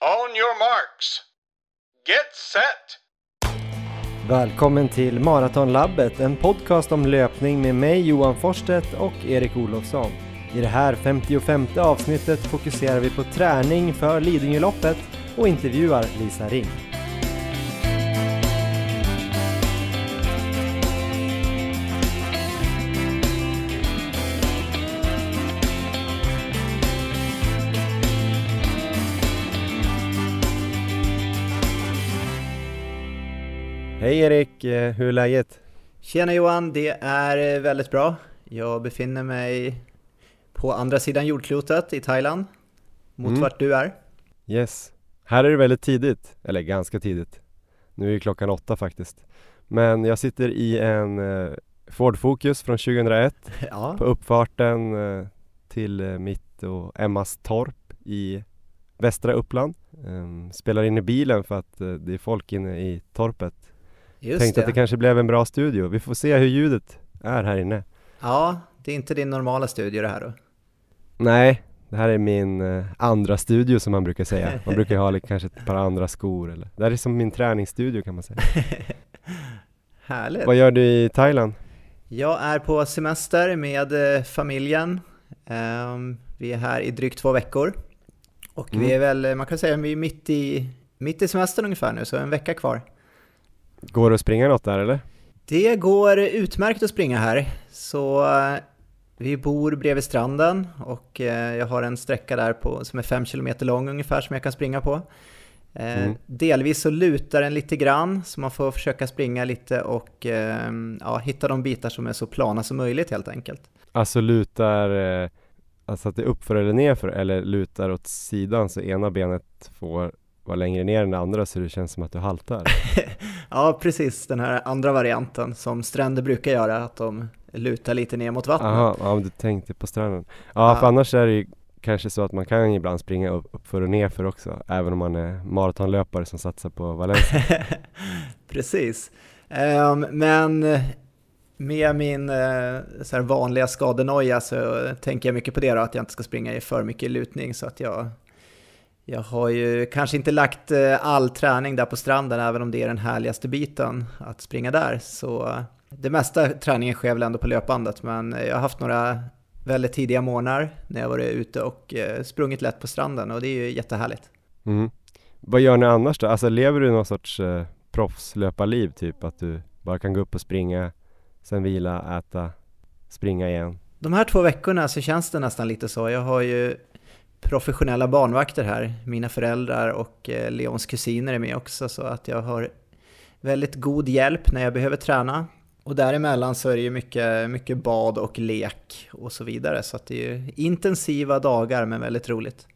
On your marks. Get set! Välkommen till Maratonlabbet, en podcast om löpning med mig Johan Forsstedt och Erik Olofsson. I det här 55 avsnittet fokuserar vi på träning för Lidingöloppet och intervjuar Lisa Ring. Hej Erik, eh, hur är läget? Tjena Johan, det är eh, väldigt bra. Jag befinner mig på andra sidan jordklotet i Thailand, mot Mm. vart du är. Yes. Här är det väldigt tidigt, eller ganska tidigt. Nu är klockan åtta faktiskt. Men jag sitter i en eh, Ford Focus från 2001 Ja, på uppfarten till mitt och Emmas torp i västra Uppland. Ehm, spelar in i bilen för att det är folk inne i torpet. Just Tänkte det. att det kanske blev en bra studio. Vi får se hur ljudet är här inne. Ja, det är inte din normala studio det här då. Nej, det här är min eh, andra studio som man brukar säga. Man brukar ha kanske ett par andra skor eller Det här är som min träningsstudio kan man säga. Härligt. Vad gör du i Thailand? Jag är på semester med eh, familjen. Ehm, vi är här i drygt två veckor. Och vi Mm. är väl, man kan säga, vi är mitt i, mitt i semestern ungefär nu, så en vecka kvar. Går det att springa något där eller? Det går utmärkt att springa här. Så eh, vi bor bredvid stranden och eh, jag har en sträcka där på, som är 5 km lång ungefär som jag kan springa på. Eh, Mm. Delvis så lutar den lite grann så man får försöka springa lite och ja, hitta de bitar som är så plana som möjligt helt enkelt. Alltså lutar, alltså att det är uppför eller nerför eller lutar åt sidan så ena benet får vara längre ner än andra så det känns som att du haltar. Ja, precis den här andra varianten som stränder brukar göra, att de lutar lite ner mot vattnet. Jaha, ja men du tänkte på stranden. Ja, Ja. för annars är det ju kanske så att man kan ibland springa upp, uppför och nerför också även om man är maratonlöpare som satsar på Valencia. Precis. Ehm, men med min eh, så vanliga skadenoja så tänker jag mycket på det då, att jag inte ska springa i för mycket lutning så att jag jag har ju kanske inte lagt eh, all träning där på stranden, även om det är den härligaste biten att springa där. Så eh, det mesta träningen sker väl ändå på löpbandet, men jag har haft några väldigt tidiga morgnar när jag varit ute och eh, sprungit lätt på stranden och det är ju jättehärligt. Mm. Vad gör ni annars då? Alltså lever du någon sorts eh, proffslöparliv typ? Att du bara kan gå upp och springa, sen vila, äta, springa igen? De här två veckorna så känns det nästan lite så. Jag har ju professionella barnvakter här. Mina föräldrar och eh, Leons kusiner är med också så att jag har väldigt god hjälp när jag behöver träna. Och däremellan så är det ju mycket, mycket bad och lek och så vidare. Så att det är ju intensiva dagar men väldigt roligt.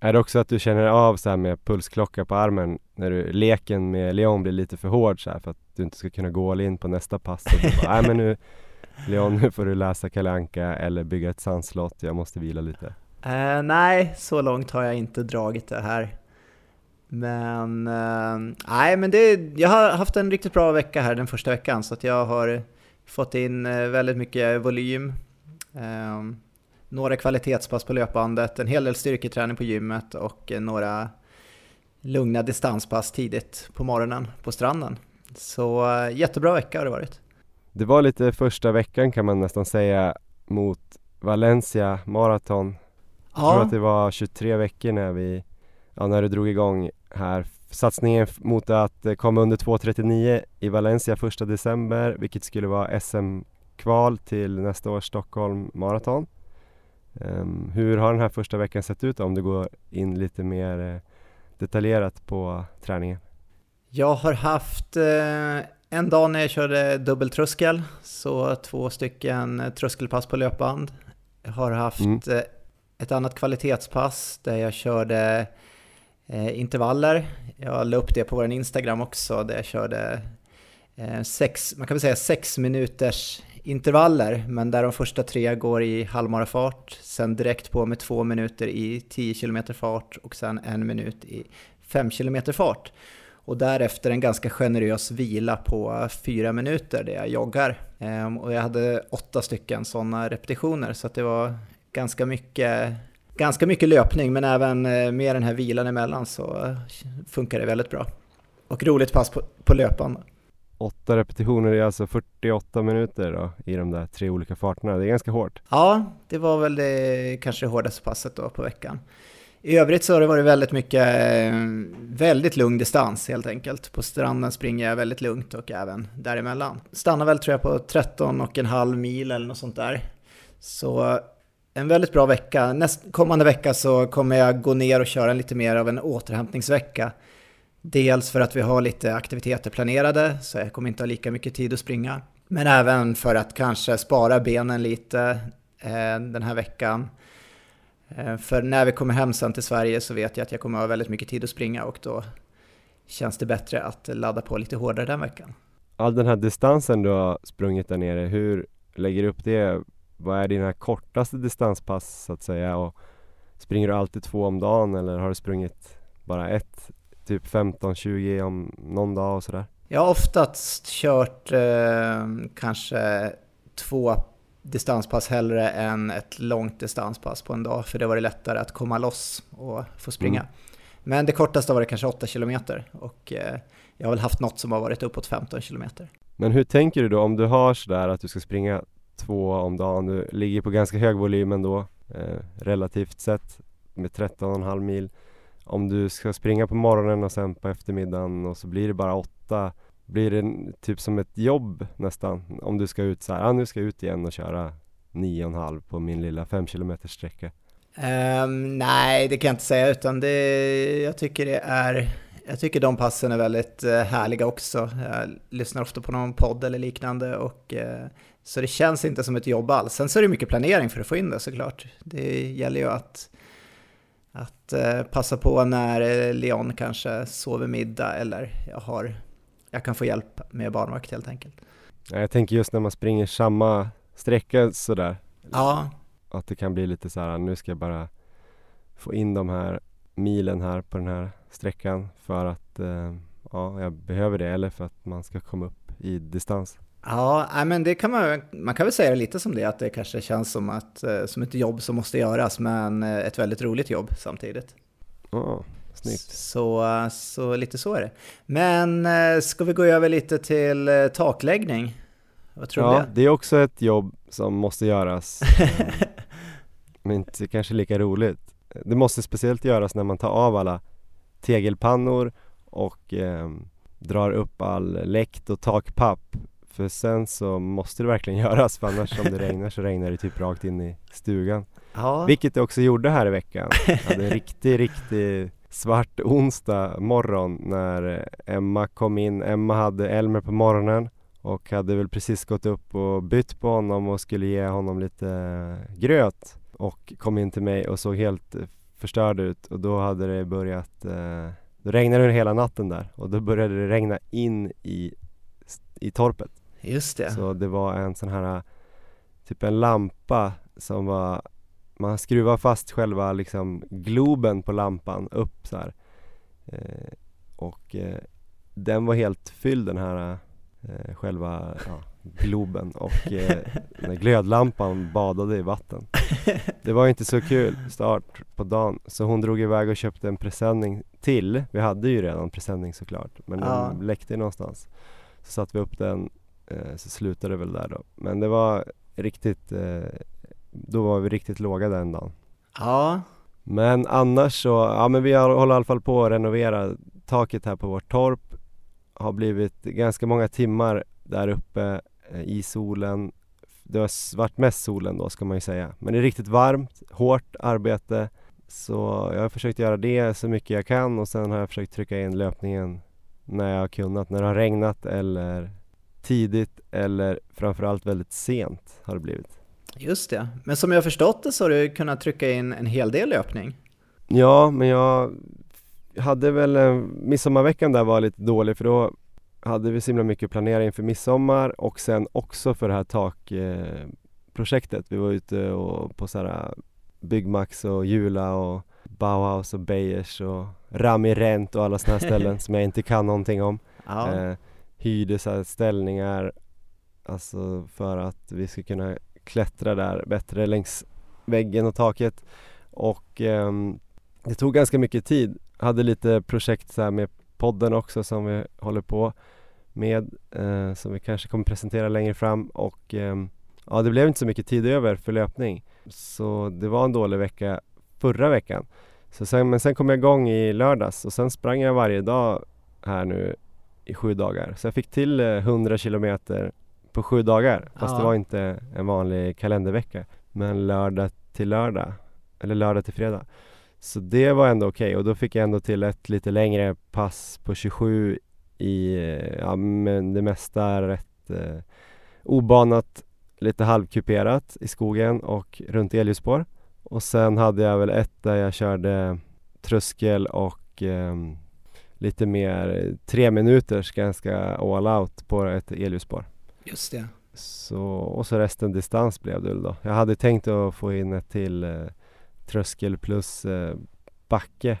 Är det också att du känner av så här med pulsklocka på armen när du, leken med Leon blir lite för hård så här för att du inte ska kunna gå all in på nästa pass och bara, nej men nu Leon nu får du läsa Kalle Anka eller bygga ett sandslott, jag måste vila lite Uh, nej, så långt har jag inte dragit det här. Men, uh, nej men det, jag har haft en riktigt bra vecka här den första veckan så att jag har fått in eh, väldigt mycket volym. Eh, några kvalitetspass på löpbandet, en hel del styrketräning på gymmet och några lugna distanspass tidigt på morgonen på stranden. Så jättebra vecka har det varit. Det var lite första veckan kan man nästan säga mot Valencia Marathon jag tror att det var 23 veckor när vi, ja när du drog igång här Satsningen mot att eh, komma under 2.39 i Valencia första december vilket skulle vara SM-kval till nästa års Stockholm Marathon Ehm, Hur har den här första veckan sett ut då, om du går in lite mer eh, detaljerat på träningen? Jag har haft eh, en dag när jag körde dubbeltröskel, så två stycken eh, tröskelpass på löpband. Jag har haft Mm ett annat kvalitetspass där jag körde eh, intervaller. Jag la upp det på vår Instagram också, där jag körde eh, sex, man kan väl säga sex minuters intervaller, men där de första tre går i halvmarafart, sen direkt på med två minuter i 10 km fart och sen en minut i 5 km fart. Och därefter en ganska generös vila på fyra minuter där jag joggar. Ehm, och jag hade åtta stycken sådana repetitioner så att det var ganska mycket, ganska mycket löpning men även eh, med den här vilan emellan så funkar det väldigt bra. Och roligt pass på, på löpan. Åtta repetitioner är alltså 48 minuter då, i de där tre olika farterna. Det är ganska hårt. Ja, det var väl det kanske det hårdaste passet då på veckan. I övrigt så har det varit väldigt mycket, eh, väldigt lugn distans helt enkelt. På stranden springer jag väldigt lugnt och även däremellan. Stannar väl tror jag på 13 och en halv mil eller något sånt där. Så en väldigt bra vecka. Näst, kommande vecka så kommer jag gå ner och köra lite mer av en återhämtningsvecka. Dels för att vi har lite aktiviteter planerade, så jag kommer inte ha lika mycket tid att springa. Men även för att kanske spara benen lite eh, den här veckan. Eh, för när vi kommer hem sen till Sverige så vet jag att jag kommer ha väldigt mycket tid att springa och då känns det bättre att ladda på lite hårdare den veckan. All den här distansen du har sprungit där nere, hur lägger du upp det? Vad är dina kortaste distanspass så att säga? Och springer du alltid två om dagen eller har du sprungit bara ett? Typ 15-20 om någon dag och sådär? Jag har oftast kört eh, kanske två distanspass hellre än ett långt distanspass på en dag, för det var det lättare att komma loss och få springa. Mm. Men det kortaste var det kanske 8 km och eh, jag har väl haft något som har varit uppåt 15 km. Men hur tänker du då om du har sådär att du ska springa två om dagen, du ligger på ganska hög volym ändå eh, relativt sett med 13,5 mil. Om du ska springa på morgonen och sen på eftermiddagen och så blir det bara åtta blir det typ som ett jobb nästan om du ska ut så här, ah, nu ska jag ut igen och köra 9,5 på min lilla 5 km sträcka? Um, nej, det kan jag inte säga utan det, jag tycker det är jag tycker de passen är väldigt eh, härliga också. Jag lyssnar ofta på någon podd eller liknande och eh, så det känns inte som ett jobb alls. Sen så är det mycket planering för att få in det såklart. Det gäller ju att, att uh, passa på när Leon kanske sover middag eller jag har jag kan få hjälp med barnvakt helt enkelt. Jag tänker just när man springer samma sträcka sådär. Ja. Att det kan bli lite så här, nu ska jag bara få in de här milen här på den här sträckan för att eh, ja, jag behöver det eller för att man ska komma upp i distans. Ja, men det kan man, man kan väl säga lite som det, att det kanske känns som, att, eh, som ett jobb som måste göras, men eh, ett väldigt roligt jobb samtidigt. Ja, Snyggt. Så, så lite så är det. Men eh, ska vi gå över lite till takläggning? Vad tror ja, du det? det är också ett jobb som måste göras. Men inte kanske lika roligt. Det måste speciellt göras när man tar av alla tegelpannor och eh, drar upp all läkt och takpapp. För sen så måste det verkligen göras för annars om det regnar så regnar det typ rakt in i stugan. Ja. Vilket det också gjorde här i veckan. Jag hade en riktig, riktig svart onsdag morgon när Emma kom in. Emma hade Elmer på morgonen och hade väl precis gått upp och bytt på honom och skulle ge honom lite gröt och kom in till mig och såg helt förstörd ut och då hade det börjat eh, Då regnade det hela natten där och då började det regna in i, i torpet Just det Så det var en sån här Typ en lampa som var man skruvar fast själva liksom globen på lampan upp så här. Eh, och eh, den var helt fylld den här eh, själva ja, globen och eh, när glödlampan badade i vatten. Det var inte så kul start på dagen så hon drog iväg och köpte en presenning till. Vi hade ju redan presenning såklart men ja. den läckte någonstans. Så satte vi upp den så slutade det väl där då. Men det var riktigt eh, då var vi riktigt låga den dagen. Ja. Men annars så, ja men vi håller i alla fall på att renovera taket här på vårt torp. Har blivit ganska många timmar där uppe eh, i solen. Det har varit mest solen då ska man ju säga. Men det är riktigt varmt, hårt arbete. Så jag har försökt göra det så mycket jag kan och sen har jag försökt trycka in löpningen när jag har kunnat. När det har regnat eller tidigt eller framförallt väldigt sent har det blivit. Just det. Men som jag har förstått det så har du kunnat trycka in en hel del löpning. Ja, men jag hade väl, eh, midsommarveckan där var lite dålig för då hade vi så himla mycket planering för midsommar och sen också för det här takprojektet. Vi var ute och på sådana Byggmax och Jula och Bauhaus och Beyers och Rami Rent och alla sådana här ställen som jag inte kan någonting om. Ja. Eh, hyrde så ställningar Alltså för att vi ska kunna klättra där bättre längs väggen och taket och eh, det tog ganska mycket tid. Hade lite projekt så med podden också som vi håller på med eh, som vi kanske kommer presentera längre fram och eh, ja, det blev inte så mycket tid över för löpning. Så det var en dålig vecka förra veckan. Så sen, men sen kom jag igång i lördags och sen sprang jag varje dag här nu i sju dagar. Så jag fick till 100 eh, kilometer på sju dagar fast ja. det var inte en vanlig kalendervecka. Men lördag till lördag, eller lördag till fredag. Så det var ändå okej okay. och då fick jag ändå till ett lite längre pass på 27 i, eh, ja men det mesta rätt eh, obanat, lite halvkuperat i skogen och runt elljusspår. Och sen hade jag väl ett där jag körde tröskel och eh, lite mer tre minuters ganska all out på ett elljusspår. Just det. Så, och så resten distans blev det då. Jag hade tänkt att få in ett till eh, tröskel plus eh, backe.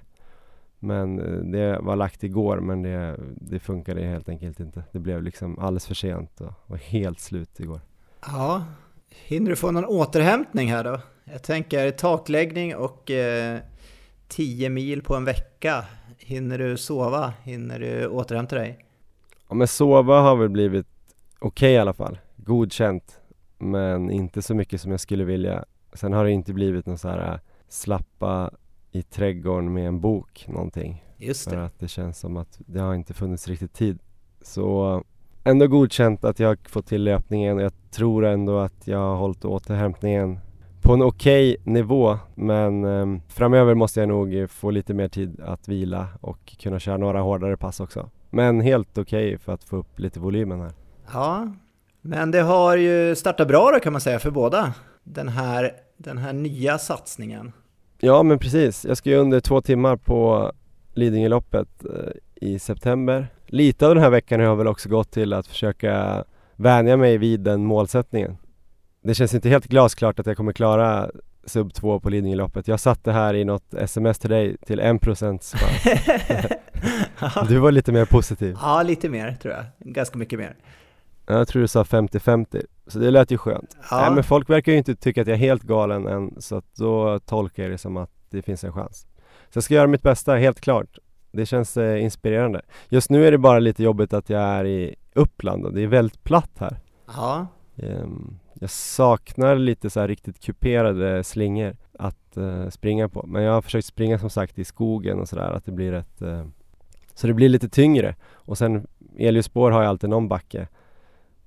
Men eh, det var lagt igår men det, det funkade helt enkelt inte. Det blev liksom alldeles för sent och var helt slut igår. Ja, hinner du få någon återhämtning här då? Jag tänker takläggning och eh, 10 mil på en vecka. Hinner du sova? Hinner du återhämta dig? Ja men sova har väl blivit okej okay, i alla fall. Godkänt. Men inte så mycket som jag skulle vilja. Sen har det inte blivit någon så här äh, slappa i trädgården med en bok någonting. Just det. För att det känns som att det har inte funnits riktigt tid. Så ändå godkänt att jag har fått till löpningen och jag tror ändå att jag har hållit återhämtningen på en okej okay nivå men eh, framöver måste jag nog få lite mer tid att vila och kunna köra några hårdare pass också. Men helt okej okay för att få upp lite volymen här. Ja, men det har ju startat bra då kan man säga för båda, den här, den här nya satsningen. Ja men precis, jag ska ju under två timmar på Lidingöloppet eh, i september. Lite av den här veckan har jag väl också gått till att försöka vänja mig vid den målsättningen. Det känns inte helt glasklart att jag kommer klara sub 2 på Lidingöloppet. Jag satte här i något sms till dig till 1% Du var lite mer positiv. Ja, lite mer tror jag. Ganska mycket mer. Jag tror du sa 50-50, så det lät ju skönt. Ja. Nej men folk verkar ju inte tycka att jag är helt galen än, så att då tolkar jag det som att det finns en chans. Så jag ska göra mitt bästa, helt klart. Det känns eh, inspirerande. Just nu är det bara lite jobbigt att jag är i Uppland och det är väldigt platt här. Ja. Um, jag saknar lite så riktigt kuperade slingor att uh, springa på. Men jag har försökt springa som sagt i skogen och sådär, att det blir ett uh, Så det blir lite tyngre. Och sen elljusspår har jag alltid någon backe.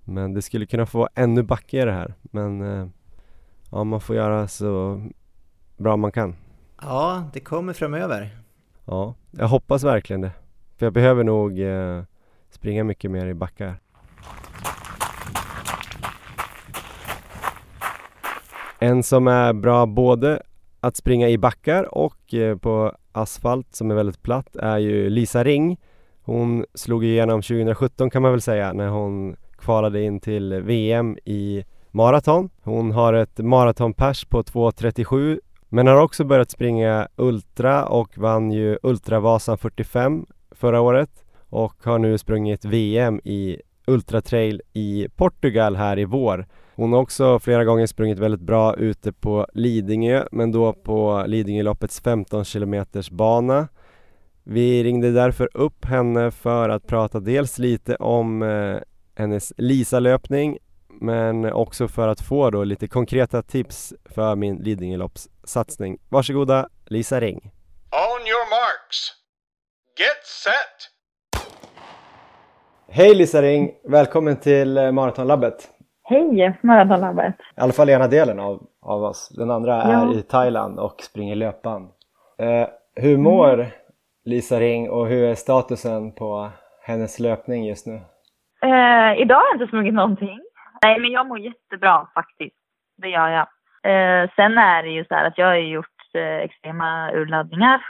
Men det skulle kunna få vara ännu backigare här. Men uh, ja, man får göra så bra man kan. Ja, det kommer framöver. Ja, jag hoppas verkligen det. För jag behöver nog springa mycket mer i backar. En som är bra både att springa i backar och eh, på asfalt som är väldigt platt är ju Lisa Ring. Hon slog igenom 2017 kan man väl säga när hon kvalade in till VM i maraton. Hon har ett maratonpers på 2.37 men har också börjat springa Ultra och vann ju Ultravasan 45 förra året och har nu sprungit VM i Ultra Trail i Portugal här i vår. Hon har också flera gånger sprungit väldigt bra ute på Lidingö, men då på Lidingöloppets 15 km bana. Vi ringde därför upp henne för att prata dels lite om eh, hennes Lisa-löpning, men också för att få då lite konkreta tips för min Lidingöloppssatsning. Varsågoda Lisa Ring. On your marks. Get set! Hej Lisa Ring! Välkommen till eh, Maratonlabbet! Hej Maratonlabbet! I alla fall ena delen av, av oss. Den andra ja. är i Thailand och springer löpan. Eh, hur mår mm. Lisa Ring och hur är statusen på hennes löpning just nu? Eh, idag har jag inte sprungit någonting. Nej, men jag mår jättebra faktiskt. Det gör jag. Eh, sen är det ju så här att jag har gjort eh, extrema urladdningar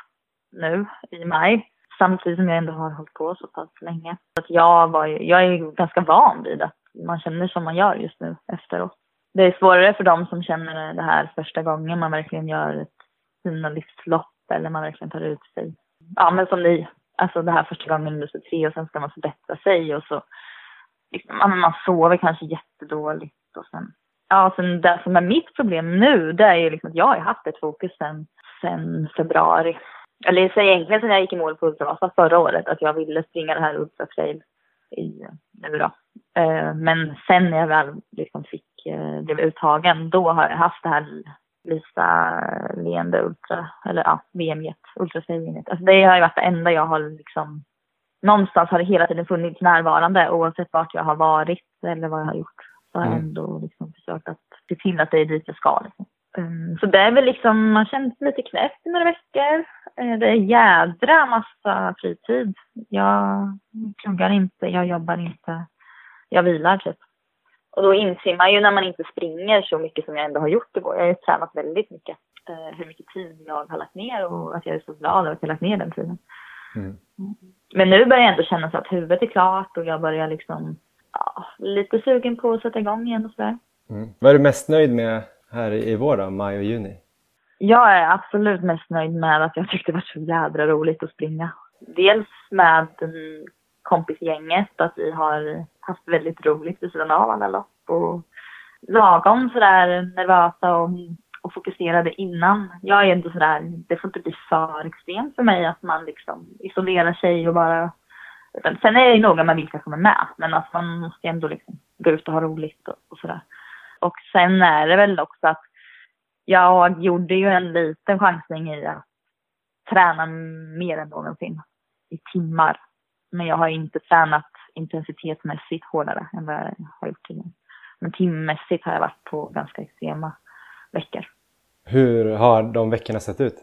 nu i maj. Samtidigt som jag ändå har hållit på så pass länge. Att jag, var ju, jag är ganska van vid att man känner som man gör just nu efteråt. Det är svårare för dem som känner det här första gången man verkligen gör ett fina livslopp eller man verkligen tar ut sig. Ja, men som ni, alltså det här första gången under tre och sen ska man förbättra sig och så liksom, ja, man sover kanske jättedåligt och sen, ja, sen det som är mitt problem nu, det är ju liksom att jag har haft ett fokus sen sen februari. Eller så egentligen sen jag gick i mål på Ultravasa förra året att jag ville springa det här Ultra Trail i nu då. Eh, men sen när jag väl liksom fick, eh, blev uttagen, då har jag haft det här Lisa leende Ultra, eller ja, VM-jet, Ultra Trail Alltså det har ju varit det enda jag har liksom, någonstans har det hela tiden funnits närvarande oavsett vart jag har varit eller vad jag har gjort. Så har jag mm. ändå liksom försökt att se till att det är dit jag ska. Liksom. Um, så det är väl liksom, man känner sig lite knäpp i några veckor. Uh, det är jädra massa fritid. Jag pluggar inte, jag jobbar inte, jag vilar typ. Och då inser man ju när man inte springer så mycket som jag ändå har gjort igår. Jag har ju tränat väldigt mycket. Uh, hur mycket tid jag har lagt ner och att jag är så glad över att jag har lagt ner den tiden. Mm. Men nu börjar jag ändå känna så att huvudet är klart och jag börjar liksom, ja, lite sugen på att sätta igång igen och sådär. Mm. Vad är du mest nöjd med här i vår då, maj och juni? Jag är absolut mest nöjd med att jag tyckte det var så jädra roligt att springa. Dels med kompisgänget, att vi har haft väldigt roligt vid sidan av alla lopp och lagom sådär nervösa och, och fokuserade innan. Jag är inte sådär, det får inte bli för extremt för mig att man liksom isolerar sig och bara Sen är jag ju noga med vilka som är med, men att man måste ändå liksom gå ut och ha roligt och, och sådär. Och sen är det väl också att jag gjorde ju en liten chansning i att träna mer än någonsin i timmar. Men jag har inte tränat intensitetsmässigt hårdare än vad jag har gjort tidigare. Men timmässigt har jag varit på ganska extrema veckor. Hur har de veckorna sett ut?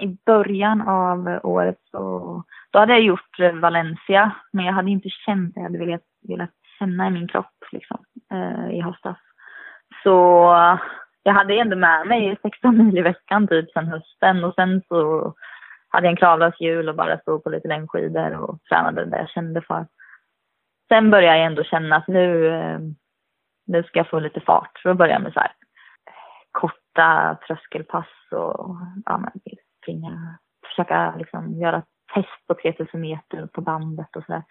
I början av året så då hade jag gjort Valencia, men jag hade inte känt det jag hade velat, velat känna i min kropp liksom, eh, i höstas. Så jag hade ändå med mig 16 mil i veckan typ sen hösten och sen så hade jag en kravlös jul och bara stod på lite längdskidor och tränade det jag kände för. Sen började jag ändå känna att nu, eh, nu ska jag få lite fart. Så då började jag med så här eh, korta tröskelpass och ja, men, springa, försöka liksom göra test på 3000 meter på bandet och sådär.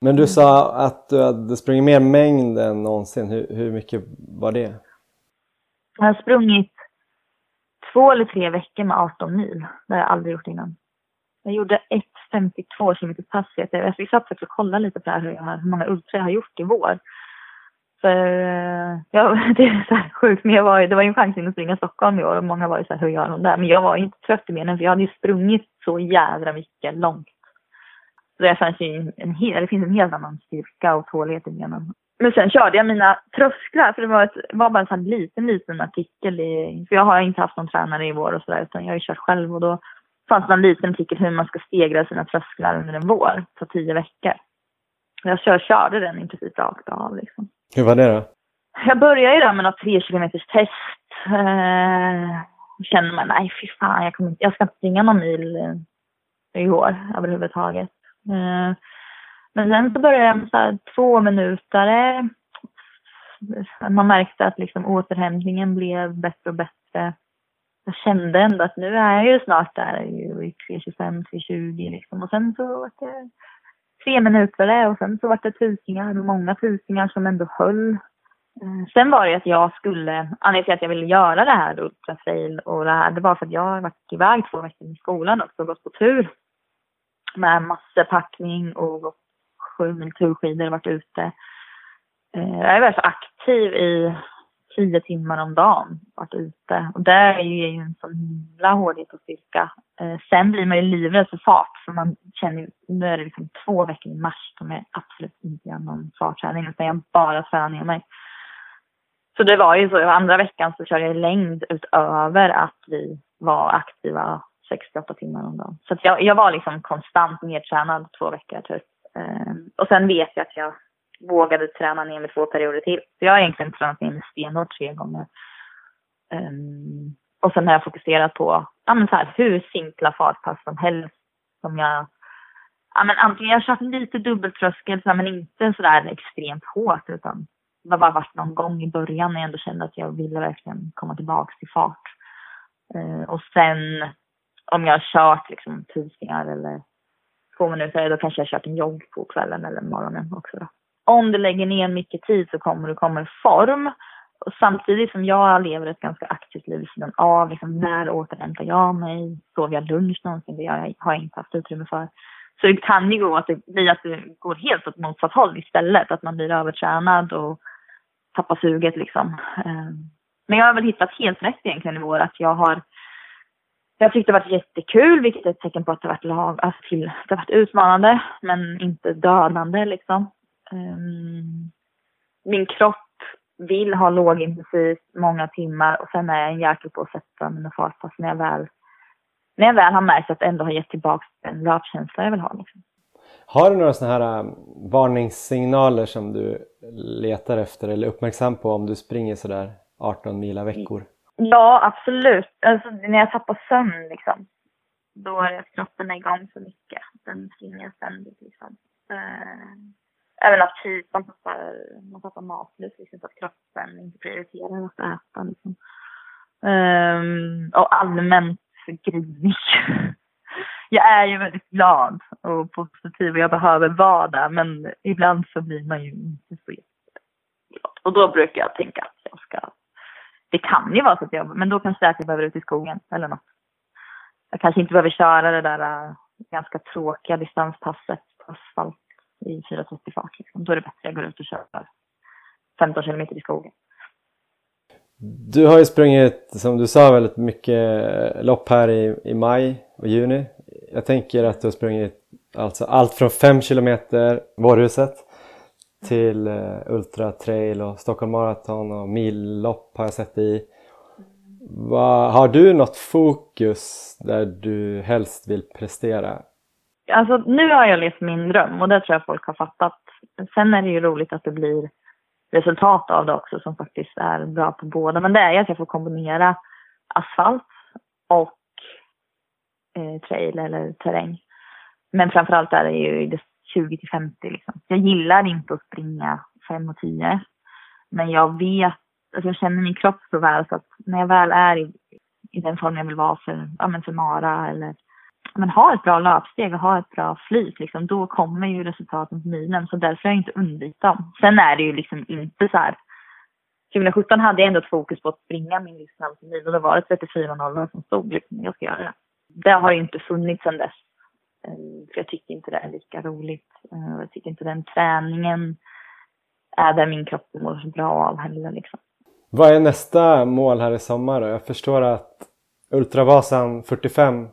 Men du sa att du hade sprungit mer mängd än någonsin. Hur, hur mycket var det? Jag har sprungit två eller tre veckor med 18 mil. Det har jag aldrig gjort innan. Jag gjorde 1.52 km pass. Vi satt faktiskt och kollade lite på här, hur, jag, hur många ultra jag har gjort i vår. För eh, ja, det är så här sjukt, men jag var, det var ju en chans att springa Stockholm i år och många var ju så här, hur gör hon det? Men jag var inte trött i benen för jag hade ju sprungit så jädra mycket långt. Det, fanns ju en hel, det finns en helt annan styrka och tålighet i benen. Men sen körde jag mina trösklar, för det var, ett, var bara en sån liten, liten artikel i, för jag har inte haft någon tränare i vår och sådär, utan jag har ju kört själv och då fanns det en liten artikel hur man ska stegra sina trösklar under en vår på tio veckor. Jag kör, körde den i princip rakt av liksom. Hur var det då? Jag började ju där med något tre kilometers test. Eh, kände man, nej fy fan, jag, kommer, jag ska inte springa någon mil eh, i år överhuvudtaget. Eh, men sen så började jag med så här två minuter. Man märkte att liksom återhämtningen blev bättre och bättre. Jag kände ändå att nu är jag ju snart där i 3.25, 3.20 liksom. Och sen så var det tre minuter och sen så var det tusingar och många tusingar som ändå höll. Eh, sen var det att jag skulle, anledningen till att jag ville göra det här ultrafail och det här, det var för att jag har varit iväg två veckor i skolan också och gått på tur med massor packning och gått sju mil turskidor och varit ute. Eh, jag är väldigt aktiv i tio timmar om dagen, varit ute. Och det är ju en sån himla hårdhet och styrka. Eh, sen blir man ju livrädd för fart, för man känner ju, nu är det liksom två veckor i mars som jag absolut inte gör någon fartträning, utan jag bara tränar ner mig. Så det var ju så, andra veckan så körde jag längd utöver att vi var aktiva 68 timmar om dagen. Så jag, jag var liksom konstant nedtränad två veckor typ. Eh, och sen vet jag att jag vågade träna ner mig två perioder till. Så jag har egentligen tränat ner mig stenhårt tre gånger. Um, och sen har jag fokuserat på ja, men så här, hur simpla fartpass som helst. Som jag, ja, men antingen jag har kört lite dubbeltröskel men inte sådär extremt hårt utan det har bara varit någon gång i början när jag ändå kände att jag ville verkligen komma tillbaks till fart. Ehm, och sen om jag har kört liksom tusingar eller två minuter, då kanske jag har kört en jogg på kvällen eller morgonen också. Då. Om du lägger ner mycket tid så kommer du komma i form. och samtidigt som jag lever ett ganska aktivt liv vid sidan av, liksom när återhämtar jag mig? Sover jag lunch någonsin? Det har jag inte haft utrymme för. Så det kan ju gå att det blir att det går helt åt motsatt håll istället, att man blir övertränad och tappar suget liksom. Ehm, men jag har väl hittat helt rätt egentligen i vår, att jag har jag tyckte det var jättekul, vilket är ett tecken på att det varit, lag, alltså till, det har varit utmanande, men inte dödande liksom. Um, min kropp vill ha lågintensivt många timmar och sen är jag en jäkel på att sätta mina fartpass när jag väl, när jag väl har märkt att jag ändå har gett tillbaka den löpkänsla jag vill ha. Liksom. Har du några sådana här äh, varningssignaler som du letar efter eller uppmärksam på om du springer sådär 18 mila veckor? Ja, absolut. Alltså, när jag tappar sömn liksom, då är det att kroppen är igång så mycket. Den springer ständigt liksom. Eh, även aptit, typ, man tappar, man tappar matlust liksom, så att kroppen inte prioriterar att äta liksom. Um, och allmänt grinig. jag är ju väldigt glad och positiv och jag behöver vara där men ibland så blir man ju inte så jätteglad. Och då brukar jag tänka att jag ska det kan ju vara så att jag, men då kanske det är att jag behöver ut i skogen eller något. Jag kanske inte behöver köra det där äh, ganska tråkiga distanspasset på asfalt i 430 fart. Liksom. Då är det bättre att jag går ut och kör 15 kilometer i skogen. Du har ju sprungit, som du sa, väldigt mycket lopp här i, i maj och juni. Jag tänker att du har sprungit alltså allt från 5 kilometer, Vårhuset, till eh, Ultra Trail och Stockholm Marathon och millopp har jag sett i. Va, har du något fokus där du helst vill prestera? Alltså nu har jag levt min dröm och det tror jag folk har fattat. Sen är det ju roligt att det blir resultat av det också som faktiskt är bra på båda. Men det är ju att jag får kombinera asfalt och eh, trail eller terräng. Men framförallt är det ju det 20 till 50 liksom. Jag gillar inte att springa 5 och 10. Men jag vet, alltså jag känner min kropp så väl så att när jag väl är i, i den form jag vill vara för, ja men för Mara eller men ha ett bra löpsteg och ha ett bra flyt liksom, då kommer ju resultaten på milen. Så därför har jag inte undvikit dem. Sen är det ju liksom inte så här 2017 hade jag ändå ett fokus på att springa min livsnamn mil och då var det 34.00 som stod liksom, jag ska göra det. Det har ju inte funnits sedan dess. Eh, för jag tycker inte det är lika roligt. Eh, jag tycker inte den träningen är där min kropp mår så bra av heller. Liksom. Vad är nästa mål här i sommar då? Jag förstår att Ultravasan 45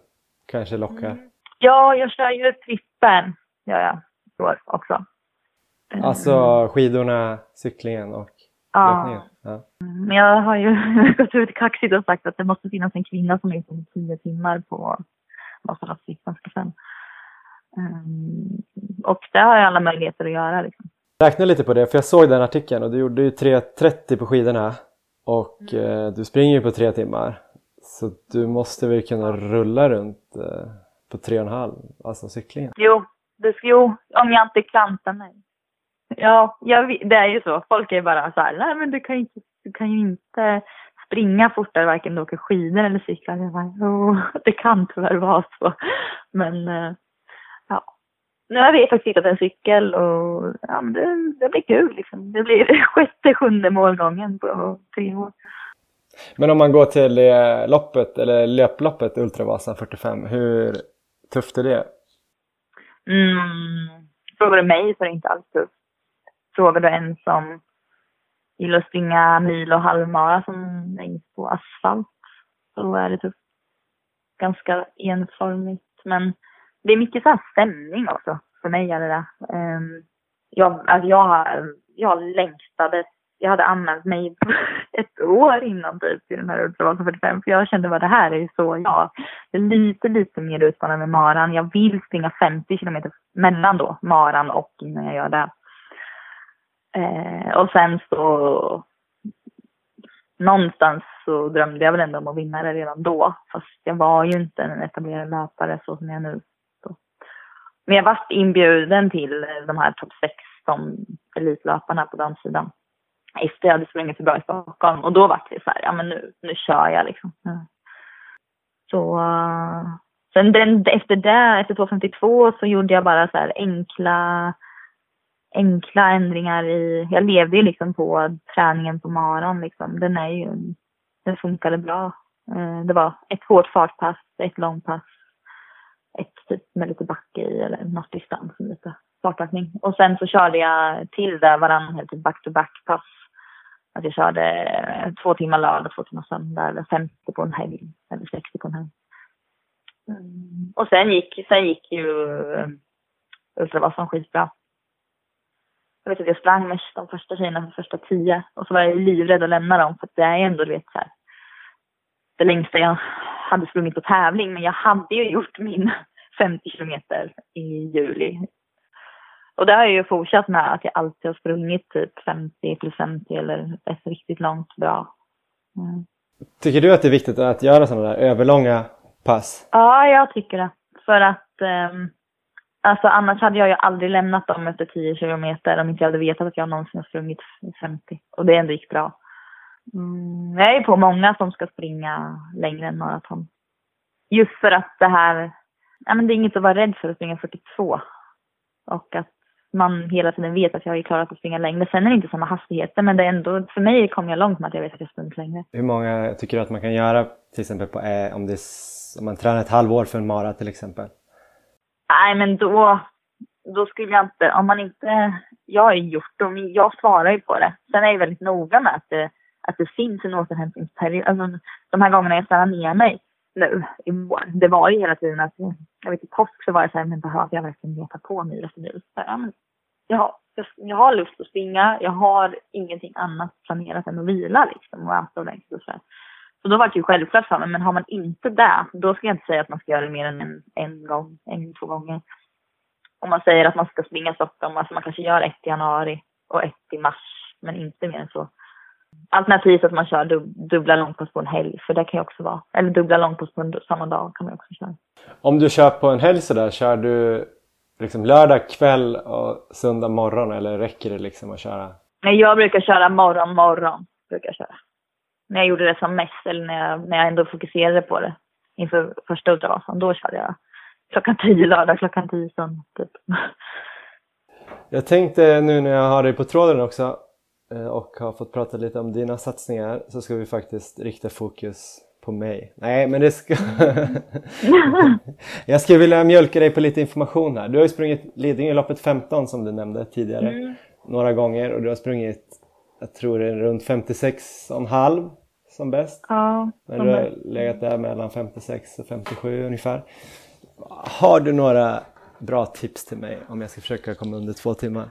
kanske lockar. Mm. Ja, jag kör ju trippen, gör jag i år också. Alltså skidorna, cyklingen och ja. löpningen? Ja. Men jag har ju gått ut kaxigt och sagt att det måste finnas en kvinna som är på tio timmar på Vasaloppscykeln. Um, och det har jag alla möjligheter att göra. Liksom. Räkna lite på det, för jag såg den artikeln och du gjorde ju 3.30 på skidorna och mm. eh, du springer ju på tre timmar. Så du måste väl kunna rulla runt eh, på tre och en halv, alltså cyklingen? Jo, det, jo, om jag inte klantar mig. Ja, jag, det är ju så. Folk är bara så här, nej men du kan, inte, du kan ju inte springa fortare varken du åker skidor eller cyklar. Jag bara, oh, det kan tyvärr vara så. Men eh, nu har vi faktiskt hittat en cykel och ja, men det, det blir kul liksom. Det blir sjätte, sjunde målgången på tre år. Men om man går till loppet, eller löploppet Ultravasa 45, hur tufft är det? Mm, frågar du mig så är det inte alls tufft. Frågar du en som gillar att springa mil och halvmara som längst på asfalt så är det tufft. Ganska enformigt men det är mycket så här stämning också. För mig är det. Um, jag, alltså jag, jag längtade. Jag hade anmält mig ett år innan typ till den här Ultravasan 45 för jag kände bara det här är ju så jag. Det är lite, lite mer utmanande med maran. Jag vill springa 50 kilometer mellan då maran och innan jag gör det. Eh, och sen så någonstans så drömde jag väl ändå om att vinna det redan då. Fast jag var ju inte en etablerad löpare så som jag är nu. Men jag vart inbjuden till eh, de här topp 16 elitlöparna på damsidan. Efter jag hade sprungit så bra i Stockholm. Och då vart det så här, ja men nu, nu kör jag liksom. Mm. Så eh, sen den, efter det, efter 2.52 så gjorde jag bara så här enkla enkla ändringar i, jag levde ju liksom på träningen på maran liksom. Den är ju, den funkade bra. Eh, det var ett hårt fartpass, ett långpass, ett typ med lite backe i eller något distans och lite fartpackning. Och sen så körde jag till det varann, typ back-to-back-pass. Att jag körde två timmar lördag, två timmar söndag eller 50 på en helg eller 60 på en helg. Mm. Och sen gick, sen gick ju Ultravasan skitbra. Jag vet att jag sprang med de första tjejerna de första tio och så var jag livrädd att lämna dem för att det är ändå, du vet så här, det längsta jag hade sprungit på tävling men jag hade ju gjort min 50 kilometer i juli. Och det har jag ju fortsatt med att jag alltid har sprungit typ 50 plus 50 eller ett riktigt långt bra. Mm. Tycker du att det är viktigt att göra sådana där överlånga pass? Ja, jag tycker det. För att um, Alltså annars hade jag ju aldrig lämnat dem efter 10 kilometer om inte jag hade vetat att jag någonsin har sprungit 50. Och det ändå gick bra. Mm, jag är på många som ska springa längre än maraton. Just för att det här, ja men det är inget att vara rädd för att springa 42. Och att man hela tiden vet att jag är klar att springa längre. Sen är det inte samma hastigheter men det är ändå, för mig kommer jag långt med att jag vet att jag sprungit längre. Hur många tycker du att man kan göra till exempel på, eh, om, det, om man tränar ett halvår för en mara till exempel? Nej, men då, då skulle jag inte, om man inte, jag har ju gjort dem, jag svarar ju på det. Sen är jag väldigt noga med att det, att det finns en återhämtningsperiod. Alltså, de här gångerna jag stannar ner mig nu i vår, det var ju hela tiden att, jag vet i påsk så var jag så här, men behöver jag verkligen leta på mil efter mil? Ja, men, jag, jag, jag har lust att springa, jag har ingenting annat planerat än att vila liksom och äta ordentligt och så här. Så då var det ju självklart för mig, men har man inte det, då ska jag inte säga att man ska göra det mer än en, en gång, en, två gånger. Om man säger att man ska springa Stockholm, alltså man kanske gör ett i januari och ett i mars, men inte mer än så. Alternativt att man kör dub dubbla långpass på en helg, för det kan ju också vara. Eller dubbla långpass på en, samma dag kan man också köra. Om du kör på en helg sådär, kör du liksom lördag kväll och söndag morgon eller räcker det liksom att köra? Nej, jag brukar köra morgon, morgon. Brukar jag köra när jag gjorde det som mest, eller när jag, när jag ändå fokuserade på det inför första Ultravasan, då körde jag klockan tio lördag, klockan tio söndag typ. Jag tänkte nu när jag har dig på tråden också och har fått prata lite om dina satsningar så ska vi faktiskt rikta fokus på mig. Nej, men det ska... jag skulle vilja mjölka dig på lite information här. Du har ju sprungit Lidingöloppet 15 som du nämnde tidigare mm. några gånger och du har sprungit jag tror det är runt 56,5 som bäst. Ja, Men du har legat där mellan 56 och 57 ungefär. Har du några bra tips till mig om jag ska försöka komma under två timmar?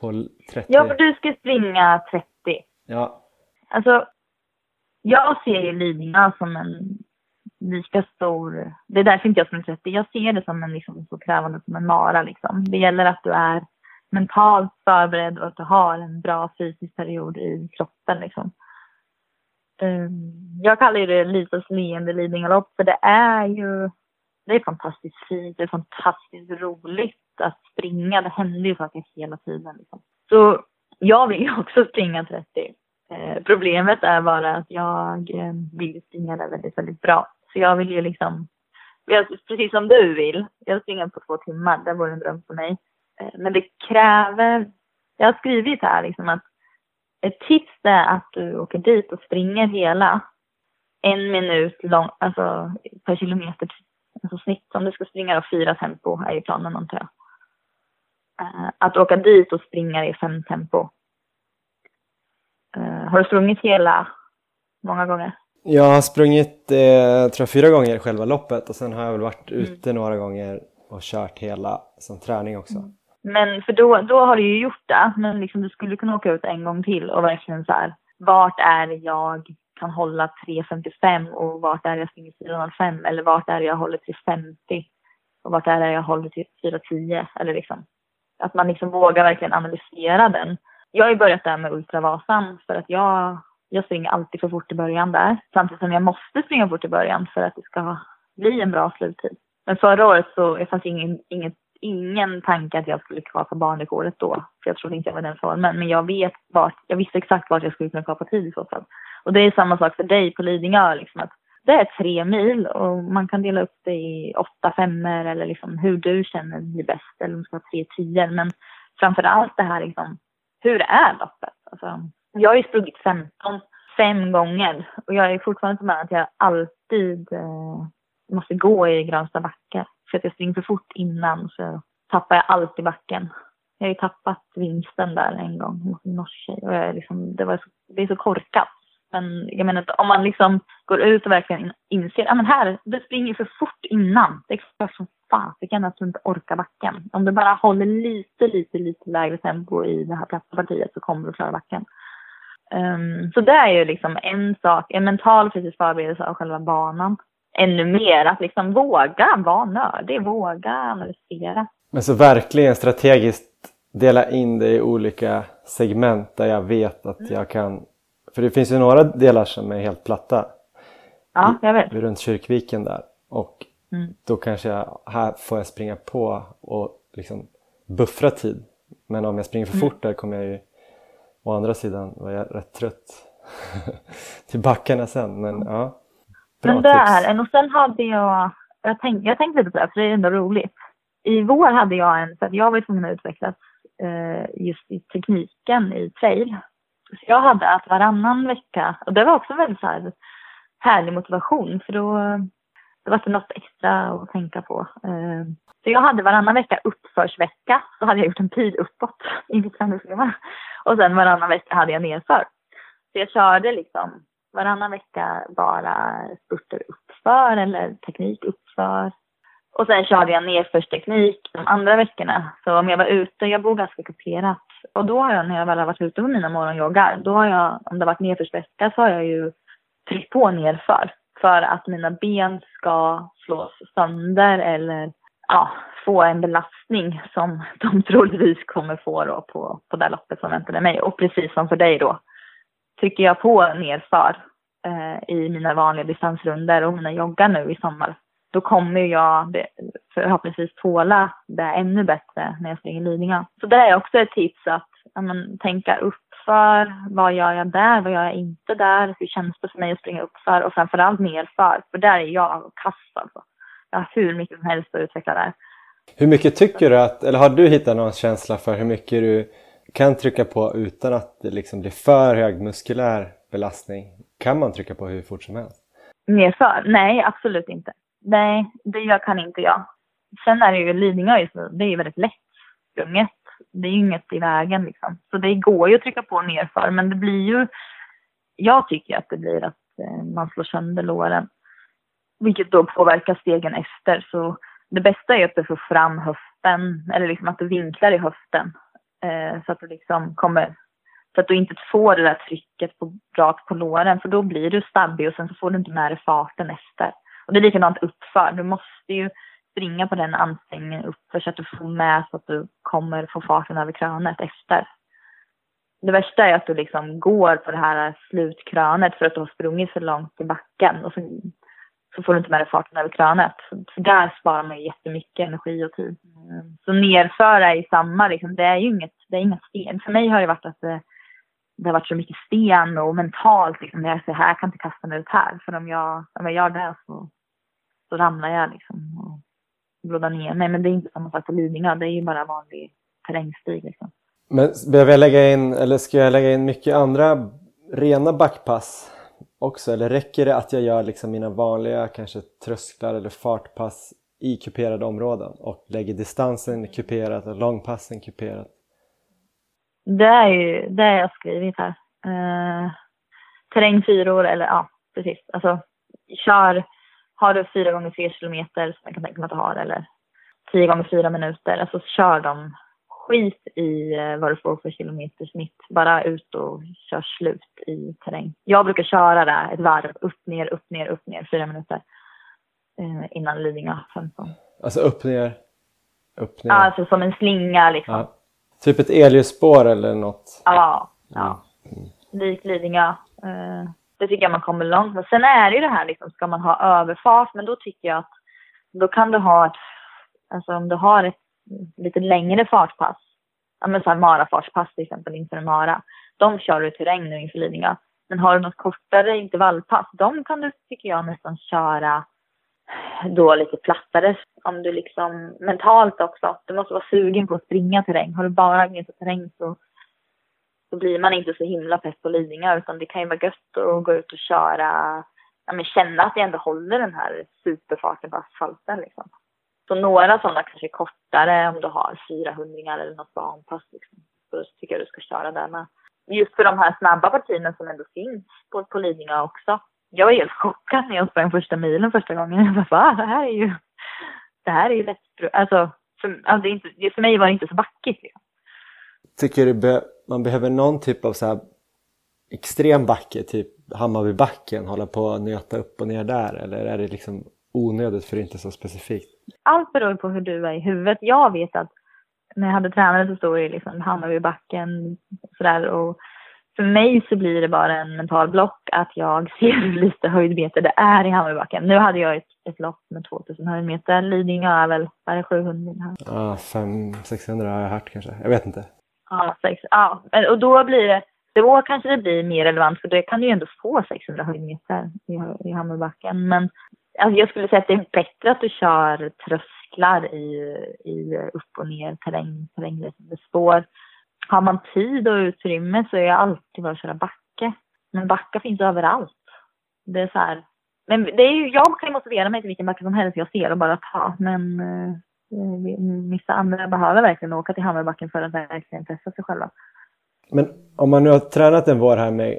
På 30? Ja, för du ska springa 30. Ja. Alltså, jag ser ju Lidingö som en lika stor... Det är därför inte jag springer 30. Jag ser det som en liksom, så krävande som en mara liksom. Det gäller att du är mentalt förberedd och att du har en bra fysisk period i kroppen liksom. Um, jag kallar det Lisas leende Lidingölopp för det är ju det är fantastiskt fint, det är fantastiskt roligt att springa. Det händer ju saker hela tiden. Liksom. Så jag vill ju också springa 30. Eh, problemet är bara att jag eh, vill springa det väldigt, väldigt bra. Så jag vill ju liksom, precis som du vill, jag vill springa på två timmar, det vore en dröm för mig. Eh, men det kräver, jag har skrivit här liksom att ett tips är att du åker dit och springer hela en minut lång, alltså per kilometer, alltså snitt. Om du ska springa då fyra tempo är ju planen antar jag. Eh, att åka dit och springa i fem tempo. Eh, har du sprungit hela många gånger? Jag har sprungit eh, tror jag, fyra gånger själva loppet och sen har jag väl varit mm. ute några gånger och kört hela som träning också. Mm. Men för då, då har du ju gjort det. Men liksom du skulle kunna åka ut en gång till och verkligen så här. Vart är det jag kan hålla 3.55 och vart är det jag springer 4.05 eller vart är det jag håller 3.50 och vart är det jag håller till 4.10 eller liksom. Att man liksom vågar verkligen analysera den. Jag har ju börjat där med Ultravasan för att jag, jag springer alltid för fort i början där. Samtidigt som jag måste springa fort i början för att det ska bli en bra sluttid. Men förra året så det fanns ingen, ingen tanke att jag skulle kapa banrekordet då. För jag trodde inte jag var den formen. Men jag vet vart, jag visste exakt vart jag skulle kunna kapa tid i så fall. Och det är samma sak för dig på Lidingö liksom att det är tre mil och man kan dela upp det i åtta femmor eller liksom hur du känner blir bäst eller om du ska ha tre tior. Men framför allt det här liksom, hur är loppet? Alltså, jag har ju sprungit 15, fem gånger och jag är fortfarande med att jag alltid eh, måste gå i grönsta backe. För att jag springer för fort innan så tappar jag alltid backen. Jag har ju tappat vinsten där en gång mot en norsk tjej och jag är liksom, det, var så, det är så korkat. Men jag menar om man liksom går ut och verkligen inser, ja men här, du springer för fort innan. Det är klart som fasiken att du inte orkar backen. Om du bara håller lite, lite, lite lägre tempo i det här platta partiet så kommer du klara backen. Um, så det är ju liksom en sak, en mental fysisk förberedelse av själva banan. Ännu mer att liksom våga vara nördig, våga analysera. Men så verkligen strategiskt dela in det i olika segment där jag vet att mm. jag kan för det finns ju några delar som är helt platta. Ja, jag vet. Runt Kyrkviken där. Och mm. då kanske jag, här får jag springa på och liksom buffra tid. Men om jag springer för mm. fort där kommer jag ju å andra sidan vara jag rätt trött till backarna sen. Men ja, bra Men det tips. är och sen hade jag, jag tänkte, jag tänkte lite på det för det är ändå roligt. I vår hade jag en, för jag var tvungen att utvecklas eh, just i tekniken i trail. Så jag hade att varannan vecka, och det var också väldigt så här härlig motivation för då det var det något extra att tänka på. Eh, så jag hade varannan vecka uppförsvecka, så hade jag gjort en pil uppåt i mitt träningsschema. Och sen varannan vecka hade jag nedför. Så jag körde liksom varannan vecka bara spurter uppför eller teknik uppför. Och sen körde jag nedförsteknik de andra veckorna. Så om jag var ute, jag bor ganska kuperat, och då har jag, när jag väl har varit ute på mina morgonjoggar, då har jag, om det har varit nedförsvecka, så har jag ju tryckt på nerför. För att mina ben ska slås sönder eller ja, få en belastning som de troligtvis kommer få då på, på det loppet som väntade mig. Och precis som för dig då, trycker jag på nerför eh, i mina vanliga distansrunder och mina joggar nu i sommar då kommer jag förhoppningsvis tåla det ännu bättre när jag springer Lidingö. Så det är också ett tips att men, tänka uppför. Vad gör jag där? Vad gör jag inte där? Hur känns det för mig att springa uppför? Och framförallt nerför. För där är jag kass alltså. Jag har hur mycket som helst att utveckla där. Hur mycket tycker du att, eller har du hittat någon känsla för hur mycket du kan trycka på utan att det liksom blir för hög muskulär belastning? Kan man trycka på hur fort som helst? Nerför? Nej, absolut inte. Nej, det kan inte jag. Sen är det ju Lidingö just nu, det är ju väldigt lätt sprunget. Det är ju inget i vägen liksom. Så det går ju att trycka på nerför, men det blir ju... Jag tycker att det blir att eh, man slår sönder låren. Vilket då påverkar stegen efter. Så det bästa är att du får fram höften, eller liksom att du vinklar i höften. Eh, så att du liksom kommer... Så att du inte får det där trycket på, rakt på låren, för då blir du stabbig och sen så får du inte med dig farten efter. Och det är likadant uppför. Du måste ju springa på den ansträngningen uppför så att du får med så att du kommer få farten över krönet efter. Det värsta är att du liksom går på det här slutkrönet för att du har sprungit för långt i backen och så, så får du inte med dig farten över krönet. Så där sparar man ju jättemycket energi och tid. Mm. Så nerför är ju samma liksom. Det är ju inget, det är inga sten. För mig har det varit att det, det har varit så mycket sten och mentalt liksom. Jag säger här, jag kan inte kasta mig ut här. För om jag, om jag gör det så så ramlar jag liksom och blådar ner mig. Men det är inte samma sak på Lidingö, det är ju bara vanlig terrängstig liksom. Men behöver jag lägga in, eller ska jag lägga in mycket andra rena backpass också? Eller räcker det att jag gör liksom mina vanliga kanske trösklar eller fartpass i kuperade områden och lägger distansen kuperat och långpassen kuperat? Det är ju det jag skrivit här. Eh, terrängfyror eller ja, precis. Alltså kör har du fyra gånger tre kilometer som jag kan tänka mig att du har eller tio gånger fyra minuter, alltså kör dem skit i eh, vad du får för kilometersnitt. Bara ut och kör slut i terräng. Jag brukar köra där ett varv, upp, ner, upp, ner, upp, ner, fyra minuter eh, innan Lidingö 15. Alltså upp, ner, upp, ner? Alltså som en slinga liksom. Ja. Typ ett elljusspår eller något? Ja, ja. Mm. Likt Lidingö. Det tycker jag man kommer långt med. Sen är det ju det här liksom, ska man ha överfart, men då tycker jag att då kan du ha ett, alltså om du har ett lite längre fartpass, ja men så här marafartspass till exempel inför en mara, de kör du i terräng nu inför Lidingö. Men har du något kortare intervallpass, de kan du, tycker jag, nästan köra då lite plattare. Om du liksom mentalt också, du måste vara sugen på att springa terräng. Har du bara gnetat terräng så, så blir man inte så himla pepp på Lidingö utan det kan ju vara gött att gå ut och köra, ja men känna att jag ändå håller den här superfarten på asfalten liksom. Så några sådana kanske kortare om du har 400 eller något barnpass liksom. Så tycker jag du ska köra där med. Just för de här snabba partierna som ändå finns på, på Lidingö också jag var helt chockad när jag sprang första milen första gången. Jag bara, va? Det här är ju, det här är ju lätt. Alltså, för, alltså inte, för mig var det inte så backigt. Liksom. Tycker du man behöver någon typ av så här extrem backe, typ Hammarbybacken, hålla på och nöta upp och ner där? Eller är det liksom onödigt för det är inte så specifikt? Allt beror på hur du är i huvudet. Jag vet att när jag hade tränare så stod det liksom Hammarbybacken sådär och för mig så blir det bara en mental block att jag ser hur lite höjdmeter det är i Hammarbybacken. Nu hade jag ett, ett lopp med 2000 höjdmeter. Lidingö är väl, vad är det, 700? Ja, 500-600 har jag hört kanske. Jag vet inte. Ja, sex, ja, och då blir det, då kanske det blir mer relevant för då kan du ju ändå få 600 höjdmeter i, i Hammarbacken. Men alltså jag skulle säga att det är bättre att du kör trösklar i, i upp och ner terräng, terränglösande spår har man tid och utrymme så är jag alltid bara att köra backe. Men backa finns överallt. Det är så här. Men det är ju, jag kan ju motivera mig till vilken backe som helst jag ser och bara ta. Men eh, vissa andra behöver verkligen åka till Hammarbacken för att verkligen testa sig själva. Men om man nu har tränat en vår här med,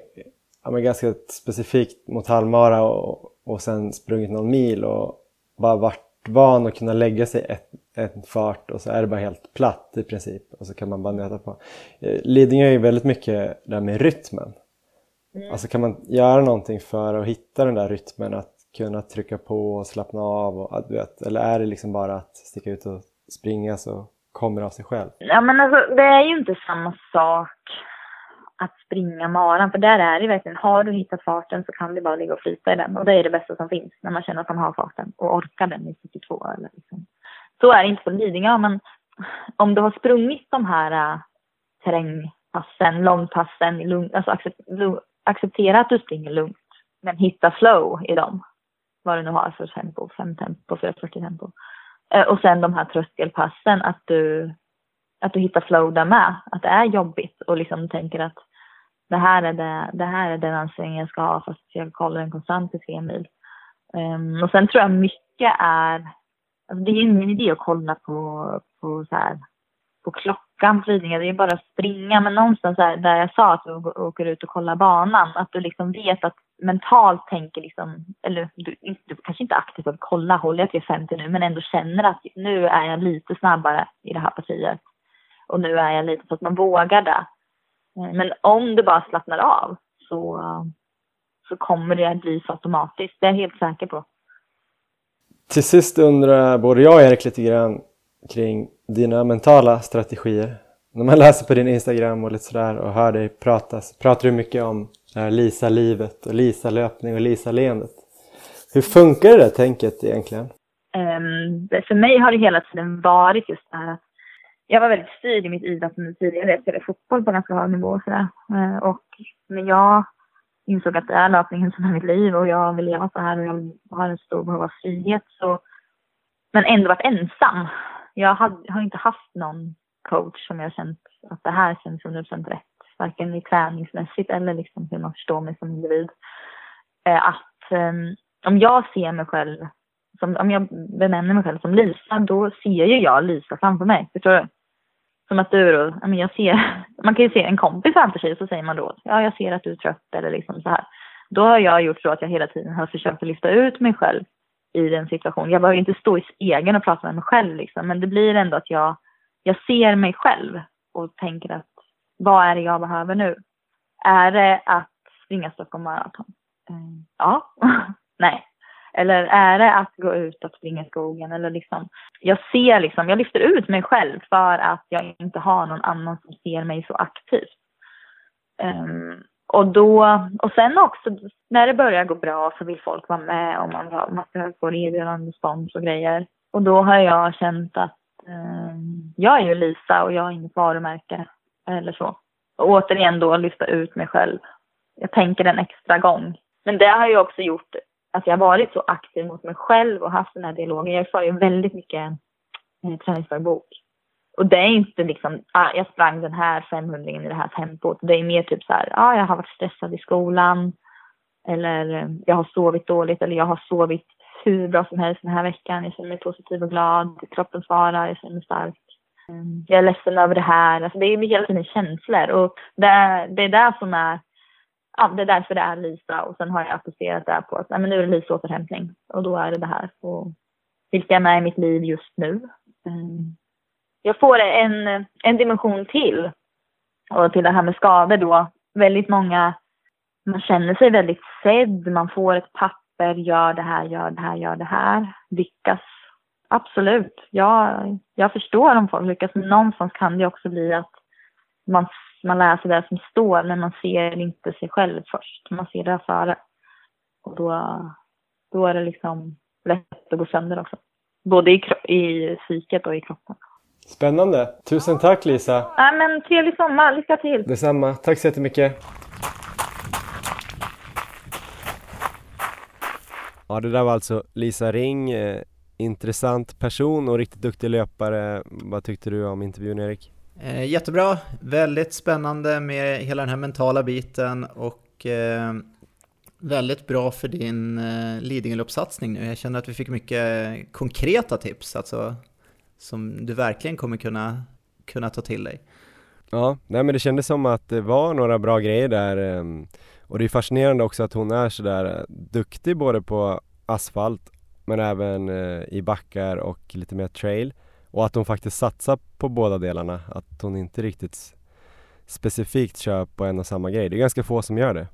med ganska specifikt mot halvmara och, och sen sprungit någon mil och bara varit van att kunna lägga sig ett, en fart och så är det bara helt platt i princip och så kan man bara nöta på. Eh, Lidingö är ju väldigt mycket där med rytmen. Mm. Alltså kan man göra någonting för att hitta den där rytmen att kunna trycka på och slappna av och du vet, eller är det liksom bara att sticka ut och springa så kommer det av sig själv? Ja men alltså det är ju inte samma sak att springa maran. För där är det verkligen, har du hittat farten så kan du bara ligga och flyta i den. Och det är det bästa som finns när man känner att man har farten och orkar den i 72 eller liksom. Så är det inte på Lidingö, men om du har sprungit de här äh, terrängpassen, långpassen, lugn, alltså acceptera att du springer lugnt, men hitta flow i dem. Vad du nu har för tempo, fem tempo, 440 tempo. Eh, och sen de här tröskelpassen, att du, att du hittar flow där med. Att det är jobbigt och liksom tänker att det här är, det, det här är den ansträngning jag ska ha fast jag kollar den konstant i tre mil. Um, och sen tror jag mycket är, alltså det är ingen idé att kolla på, på, så här, på klockan på Lidingö, det är bara att springa. Men någonstans här, där jag sa att du åker ut och kollar banan, att du liksom vet att mentalt tänker liksom, eller du, du kanske inte aktivt behöver kolla, håller jag till 50 nu, men ändå känner att nu är jag lite snabbare i det här partiet. Och nu är jag lite så att man vågar det. Eh, men om du bara slappnar av så, så kommer det att bli så automatiskt. Det är jag helt säker på. Till sist undrar både jag och Erik lite grann kring dina mentala strategier. När man läser på din Instagram och lite sådär och hör dig prata så pratar du mycket om Lisa-livet och Lisa-löpning och Lisa-leendet. Hur funkar det där tänket egentligen? Um, för mig har det hela tiden varit just det här att jag var väldigt styrd i mitt idrottande tidigare. Jag spelade fotboll på ganska hög nivå och sådär. Eh, och när jag insåg att det är löpningen som är mitt liv och jag vill leva så här och jag har en stor behov av frihet så men ändå varit ensam. Jag hade, har inte haft någon coach som jag känt att det här känns 100% rätt. Varken i träningsmässigt eller liksom hur man förstår mig som individ. Eh, att ehm, om jag ser mig själv, som, om jag benämner mig själv som Lisa, då ser ju jag Lisa framför mig. Förstår du? Som att du då, jag ser, man kan ju se en kompis framför sig så säger man då, ja jag ser att du är trött eller liksom så här. Då har jag gjort så att jag hela tiden har försökt att lyfta ut mig själv i den situationen. Jag behöver inte stå i spegeln och prata med mig själv liksom, men det blir ändå att jag, jag ser mig själv och tänker att vad är det jag behöver nu? Är det att springa Stockholm Marathon? Mm, ja. Nej. Eller är det att gå ut och springa i skogen? Eller liksom, jag ser liksom, jag lyfter ut mig själv för att jag inte har någon annan som ser mig så aktivt. Um, och då, och sen också när det börjar gå bra så vill folk vara med och man, man får erbjudande spons och grejer. Och då har jag känt att um, jag är ju Lisa och jag har inget varumärke eller så. Och återigen då lyfta ut mig själv. Jag tänker en extra gång. Men det har ju också gjort att jag har varit så aktiv mot mig själv och haft den här dialogen. Jag för ju väldigt mycket eh, träningsdagbok. Och det är inte liksom, ah, jag sprang den här 500 i det här tempot. Det är mer typ så här, ah, jag har varit stressad i skolan. Eller eh, jag har sovit dåligt eller jag har sovit hur bra som helst den här veckan. Jag känner mig positiv och glad. Kroppen svarar, jag känner mig stark. Ehm, jag är ledsen över det här. Alltså det är hela tiden känslor och det, det är där som är ja, det är därför det är Lisa och sen har jag applicerat det på att nej, men nu är det Lisa återhämtning och då är det det här. Och vilka är med i mitt liv just nu? Ehm, jag får en, en dimension till och till det här med skador då. Väldigt många, man känner sig väldigt sedd, man får ett papper, gör det här, gör det här, gör det här, lyckas. Absolut, jag, jag förstår om folk lyckas, men någonstans kan det också bli att man man läser det som står men man ser inte sig själv först. Man ser det före. Och då, då är det liksom lätt att gå sönder också. Både i, i psyket och i kroppen. Spännande! Tusen tack Lisa! Ja, men trevlig sommar, lycka till! Detsamma, tack så jättemycket! Ja, det där var alltså Lisa Ring, eh, intressant person och riktigt duktig löpare. Vad tyckte du om intervjun Erik? Eh, jättebra, väldigt spännande med hela den här mentala biten och eh, väldigt bra för din eh, Lidingöloppssatsning nu. Jag känner att vi fick mycket konkreta tips, alltså som du verkligen kommer kunna, kunna ta till dig. Ja, nej men det kändes som att det var några bra grejer där ehm, och det är fascinerande också att hon är sådär eh, duktig både på asfalt men även eh, i backar och lite mer trail. Och att hon faktiskt satsar på båda delarna, att hon inte riktigt specifikt kör på en och samma grej. Det är ganska få som gör det.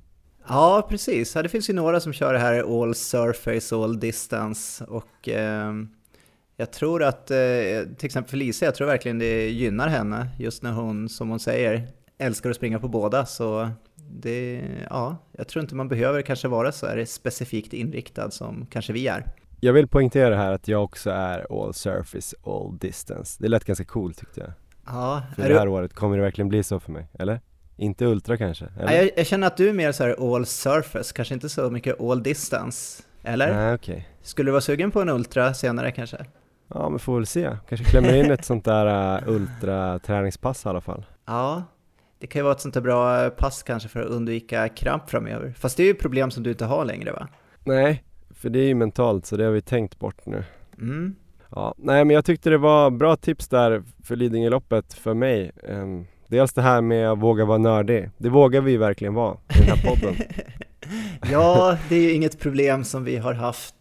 Ja, precis. det finns ju några som kör det här all surface, all distance och eh, jag tror att, eh, till exempel Lisa, jag tror verkligen det gynnar henne just när hon, som hon säger, älskar att springa på båda. Så det, ja, jag tror inte man behöver kanske vara så här specifikt inriktad som kanske vi är. Jag vill poängtera här att jag också är all surface, all distance. Det lät ganska coolt tyckte jag. Ja, för det här du... året kommer det verkligen bli så för mig, eller? Inte ultra kanske? Eller? Ja, jag, jag, känner att du är mer så här all surface, kanske inte så mycket all distance. Eller? Nej, okay. Skulle du vara sugen på en ultra senare kanske? Ja, men får väl se. Kanske klämmer in ett sånt där uh, ultra-träningspass i alla fall. Ja, det kan ju vara ett sånt där bra pass kanske för att undvika kramp framöver. Fast det är ju problem som du inte har längre va? Nej, för det är ju mentalt så det har vi tänkt bort nu. Mm. Ja, nej men jag tyckte det var bra tips där för Lidingöloppet för mig. Um, dels det här med att våga vara nördig. Det vågar vi verkligen vara i den här podden. ja, det är ju inget problem som vi har haft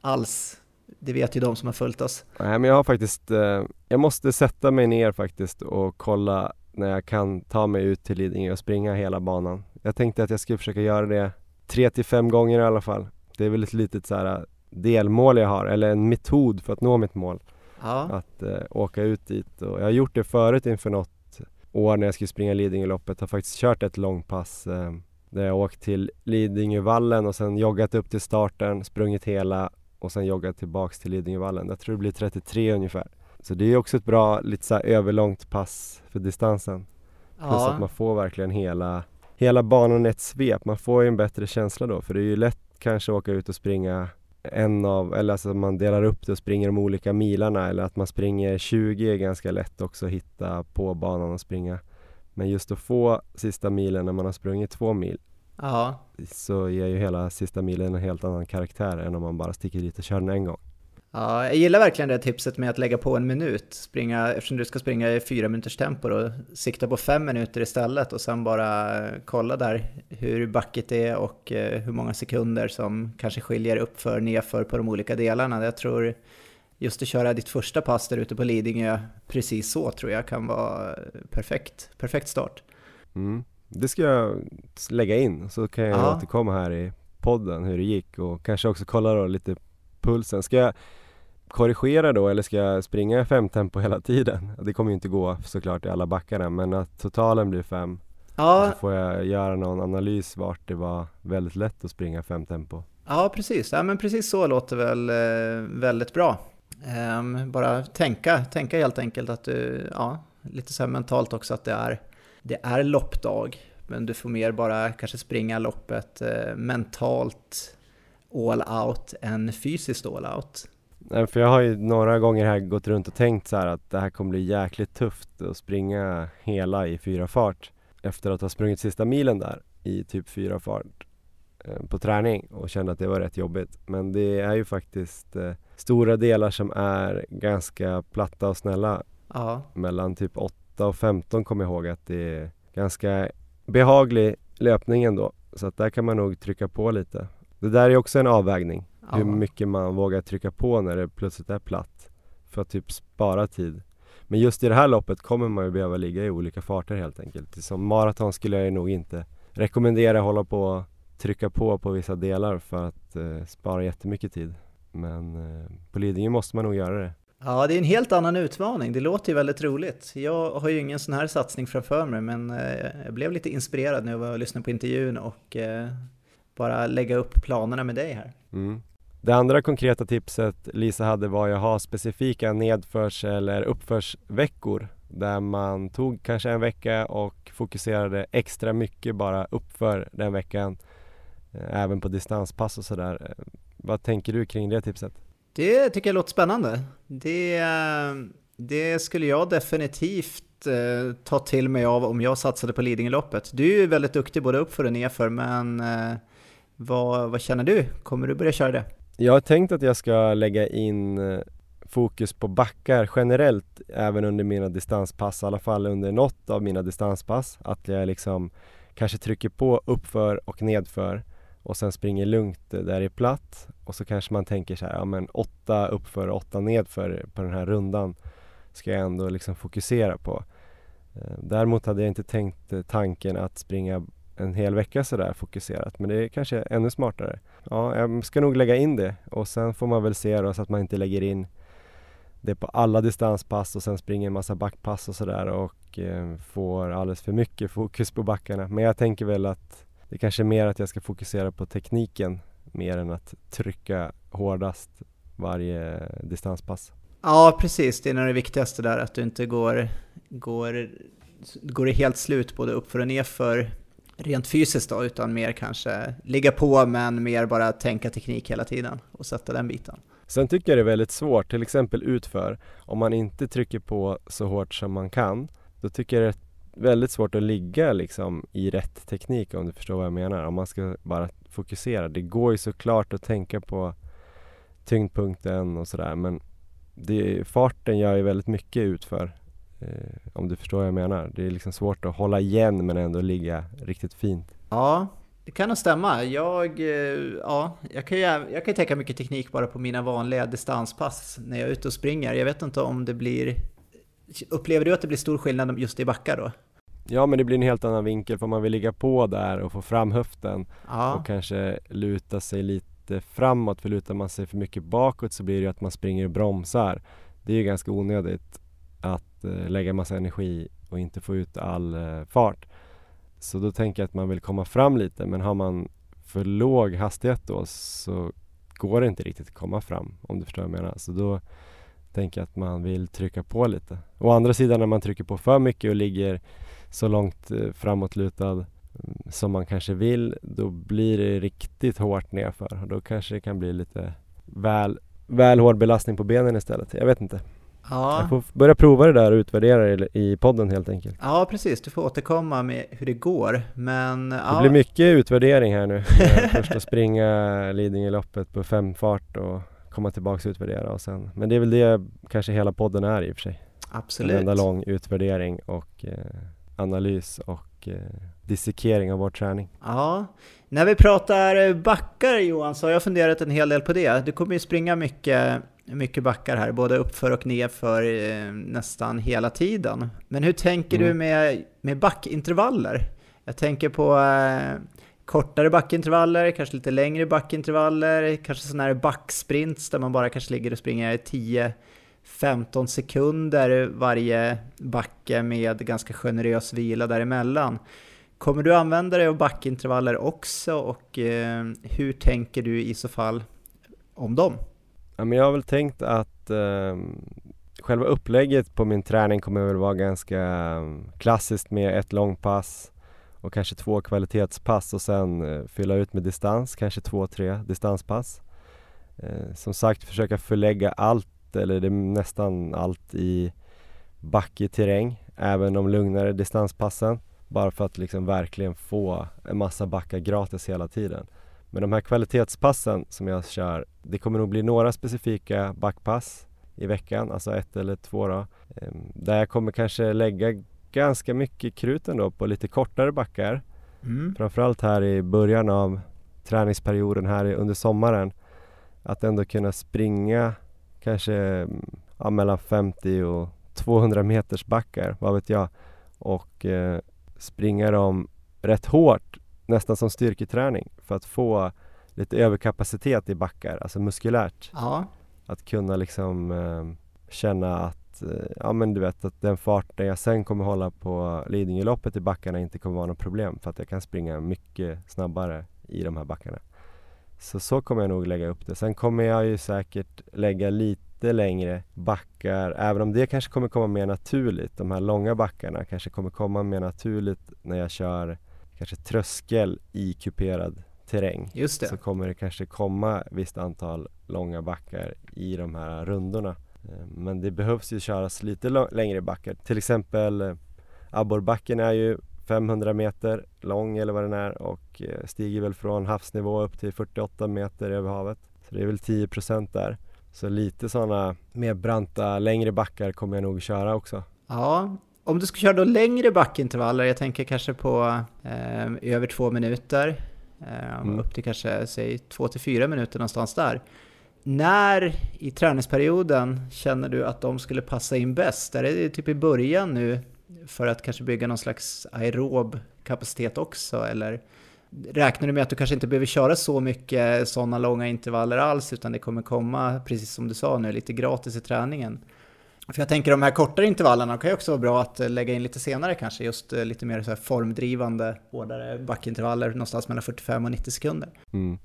alls. Det vet ju de som har följt oss. Nej men jag har faktiskt, eh, jag måste sätta mig ner faktiskt och kolla när jag kan ta mig ut till Lidingö och springa hela banan. Jag tänkte att jag skulle försöka göra det tre till fem gånger i alla fall. Det är väl ett litet så här äh, delmål jag har, eller en metod för att nå mitt mål. Ja. Att eh, åka ut dit och jag har gjort det förut inför något år när jag skulle springa Lidingöloppet. Har faktiskt kört ett långpass eh, där jag åkt till Lidingövallen och sen joggat upp till starten, sprungit hela och sen joggat tillbaks till Lidingövallen. Jag tror det blir 33 ungefär. Så det är också ett bra, lite så överlångt pass för distansen. Ja. Plus att man får verkligen hela, hela banan i ett svep. Man får ju en bättre känsla då för det är ju lätt kanske åka ut och springa en av, eller alltså man delar upp det och springer de olika milarna eller att man springer 20 är ganska lätt också att hitta på banan och springa. Men just att få sista milen när man har sprungit två mil ja. så ger ju hela sista milen en helt annan karaktär än om man bara sticker dit och kör den en gång. Ja, jag gillar verkligen det tipset med att lägga på en minut, springa, eftersom du ska springa i fyra minuters tempo och sikta på fem minuter istället och sen bara kolla där hur backigt är och eh, hur många sekunder som kanske skiljer upp för nedför på de olika delarna. Jag tror just att köra ditt första pass där ute på Lidingö precis så tror jag kan vara perfekt, perfekt start. Mm. Det ska jag lägga in så kan jag ja. återkomma här i podden hur det gick och kanske också kolla då lite pulsen. Ska jag korrigera då eller ska jag springa fem tempo hela tiden? Det kommer ju inte gå såklart i alla backarna men att totalen blir fem Ja. Så får jag göra någon analys vart det var väldigt lätt att springa fem tempo. Ja precis, ja, men precis så låter väl eh, väldigt bra. Um, bara tänka, tänka helt enkelt att du, ja, lite så här mentalt också att det är, det är loppdag. Men du får mer bara kanske springa loppet eh, mentalt all out än fysiskt all out? För jag har ju några gånger här gått runt och tänkt så att det här kommer bli jäkligt tufft att springa hela i fyra fart efter att ha sprungit sista milen där i typ fyra fart eh, på träning och kände att det var rätt jobbigt. Men det är ju faktiskt eh, stora delar som är ganska platta och snälla. Ja. Mellan typ 8 och 15 kommer jag ihåg att det är ganska behaglig löpning ändå. Så att där kan man nog trycka på lite. Det där är också en avvägning. Ja. Hur mycket man vågar trycka på när det plötsligt är platt. För att typ spara tid. Men just i det här loppet kommer man ju behöva ligga i olika farter helt enkelt. Som maraton skulle jag nog inte rekommendera att hålla på och trycka på på vissa delar för att eh, spara jättemycket tid. Men eh, på Lidingö måste man nog göra det. Ja, det är en helt annan utmaning. Det låter ju väldigt roligt. Jag har ju ingen sån här satsning framför mig, men eh, jag blev lite inspirerad när jag var och lyssnade på intervjun och eh, bara lägga upp planerna med dig här. Mm. Det andra konkreta tipset Lisa hade var att ha specifika nedförs eller uppförsveckor där man tog kanske en vecka och fokuserade extra mycket bara uppför den veckan eh, även på distanspass och sådär. Eh, vad tänker du kring det tipset? Det tycker jag låter spännande. Det, eh, det skulle jag definitivt ta till mig av om jag satsade på Lidingöloppet. Du är ju väldigt duktig både uppför och nerför, men vad, vad känner du? Kommer du börja köra det? Jag har tänkt att jag ska lägga in eh, fokus på backar generellt även under mina distanspass, i alla fall under något av mina distanspass. Att jag liksom kanske trycker på uppför och nedför och sen springer lugnt där det är platt och så kanske man tänker så här, ja men åtta uppför och åtta nedför på den här rundan ska jag ändå liksom fokusera på. Eh, däremot hade jag inte tänkt eh, tanken att springa en hel vecka sådär fokuserat men det är kanske ännu smartare. Ja, jag ska nog lägga in det och sen får man väl se då så att man inte lägger in det på alla distanspass och sen springer en massa backpass och sådär och eh, får alldeles för mycket fokus på backarna. Men jag tänker väl att det kanske är mer att jag ska fokusera på tekniken mer än att trycka hårdast varje distanspass. Ja, precis. Det är nog det viktigaste där, att du inte går, går, går helt slut både uppför och nerför rent fysiskt då, utan mer kanske ligga på men mer bara tänka teknik hela tiden och sätta den biten. Sen tycker jag det är väldigt svårt, till exempel utför, om man inte trycker på så hårt som man kan, då tycker jag det är väldigt svårt att ligga liksom i rätt teknik om du förstår vad jag menar. Om man ska bara fokusera. Det går ju såklart att tänka på tyngdpunkten och sådär men det, farten gör ju väldigt mycket utför. Eh, om du förstår vad jag menar. Det är liksom svårt att hålla igen men ändå ligga riktigt fint. Ja, det kan nog stämma. Jag, eh, ja, jag kan jag kan tänka mycket teknik bara på mina vanliga distanspass när jag är ute och springer. Jag vet inte om det blir... Upplever du att det blir stor skillnad just i backar då? Ja men det blir en helt annan vinkel för man vill ligga på där och få fram höften Ja, och kanske luta sig lite framåt för lutar man sig för mycket bakåt så blir det att man springer och bromsar. Det är ju ganska onödigt att eh, lägga massa energi och inte få ut all eh, fart. Så då tänker jag att man vill komma fram lite men har man för låg hastighet då så går det inte riktigt att komma fram om du förstår vad jag menar. Så då tänker jag att man vill trycka på lite. Å andra sidan när man trycker på för mycket och ligger så långt eh, framåtlutad mm, som man kanske vill då blir det riktigt hårt nedför och då kanske det kan bli lite väl, väl hård belastning på benen istället. Jag vet inte ja. Jag får börja prova det där och utvärdera det i podden helt enkelt. ja, precis. Du får återkomma med hur det går. Men Det ja, blir mycket utvärdering här nu. Först att springa Lidingöloppet på fem fart och komma tillbaka och utvärdera och sen Men det är väl det kanske hela podden är i och för sig. En absolut. enda lång utvärdering och eh, analys och eh, dissekering av vår träning. Ja, när vi pratar backar Johan så har jag funderat en hel del på det. Du kommer ju springa mycket, mycket backar här, både uppför och nedför eh, nästan hela tiden. Men hur tänker du Mm. med, med backintervaller? Jag tänker på eh, kortare backintervaller, kanske lite längre backintervaller, kanske sådana här backsprints där man bara kanske ligger och springer 10-15 sekunder varje backe med ganska generös vila däremellan. Kommer du använda dig av backintervaller också och eh, hur tänker du i så fall om dem? Ja, men jag har väl tänkt att eh, själva upplägget på min träning kommer väl vara ganska eh, klassiskt med ett långpass och kanske två kvalitetspass och sen eh, fylla ut med distans, kanske två, tre distanspass. Eh, som sagt försöka förlägga allt eller det nästan allt i backig terräng, även de lugnare distanspassen bara för att liksom verkligen få en massa backar gratis hela tiden. Men de här kvalitetspassen som jag kör, det kommer nog bli några specifika backpass i veckan, alltså ett eller två då. Ehm, där jag kommer kanske lägga ganska mycket krut ändå på lite kortare backar. Mm. Framförallt här i början av träningsperioden här under sommaren. Att ändå kunna springa kanske ja, mellan 50 och 200 meters backar, vad vet jag. Och eh, springa dem rätt hårt, nästan som styrketräning för att få lite överkapacitet i backar, alltså muskulärt. Ja. Att kunna liksom eh, känna att, eh, ja men du vet att den farten jag sen kommer hålla på Lidingöloppet i backarna inte kommer vara något problem för att jag kan springa mycket snabbare i de här backarna. Så så kommer jag nog lägga upp det. Sen kommer jag ju säkert lägga lite längre backar, även om det kanske kommer komma mer naturligt. De här långa backarna kanske kommer komma mer naturligt när jag kör kanske tröskel i kuperad terräng. Just det. Så kommer det kanske komma visst antal långa backar i de här rundorna. Eh, men det behövs ju köras lite längre backar. Till exempel eh, Abborrbacken är ju 500 meter lång eller vad den är och eh, stiger väl från havsnivå upp till 48 meter över havet. Så det är väl 10% där. Så lite sådana mer branta, längre backar kommer jag nog köra också. Ja, om du ska köra då längre backintervaller, jag tänker kanske på eh, över två minuter, eh, mm. upp till kanske säg två till fyra minuter någonstans där. När i träningsperioden känner du att de skulle passa in bäst? Är det typ i början nu för att kanske bygga någon slags aerob kapacitet också? Eller räknar du med att du kanske inte behöver köra så mycket sådana långa intervaller alls utan det kommer komma, precis som du sa nu, lite gratis i träningen? För jag tänker de här kortare intervallerna kan ju också vara bra att lägga in lite senare kanske, just eh, lite mer så formdrivande, hårdare backintervaller någonstans mellan 45 och 90 sekunder. Mm.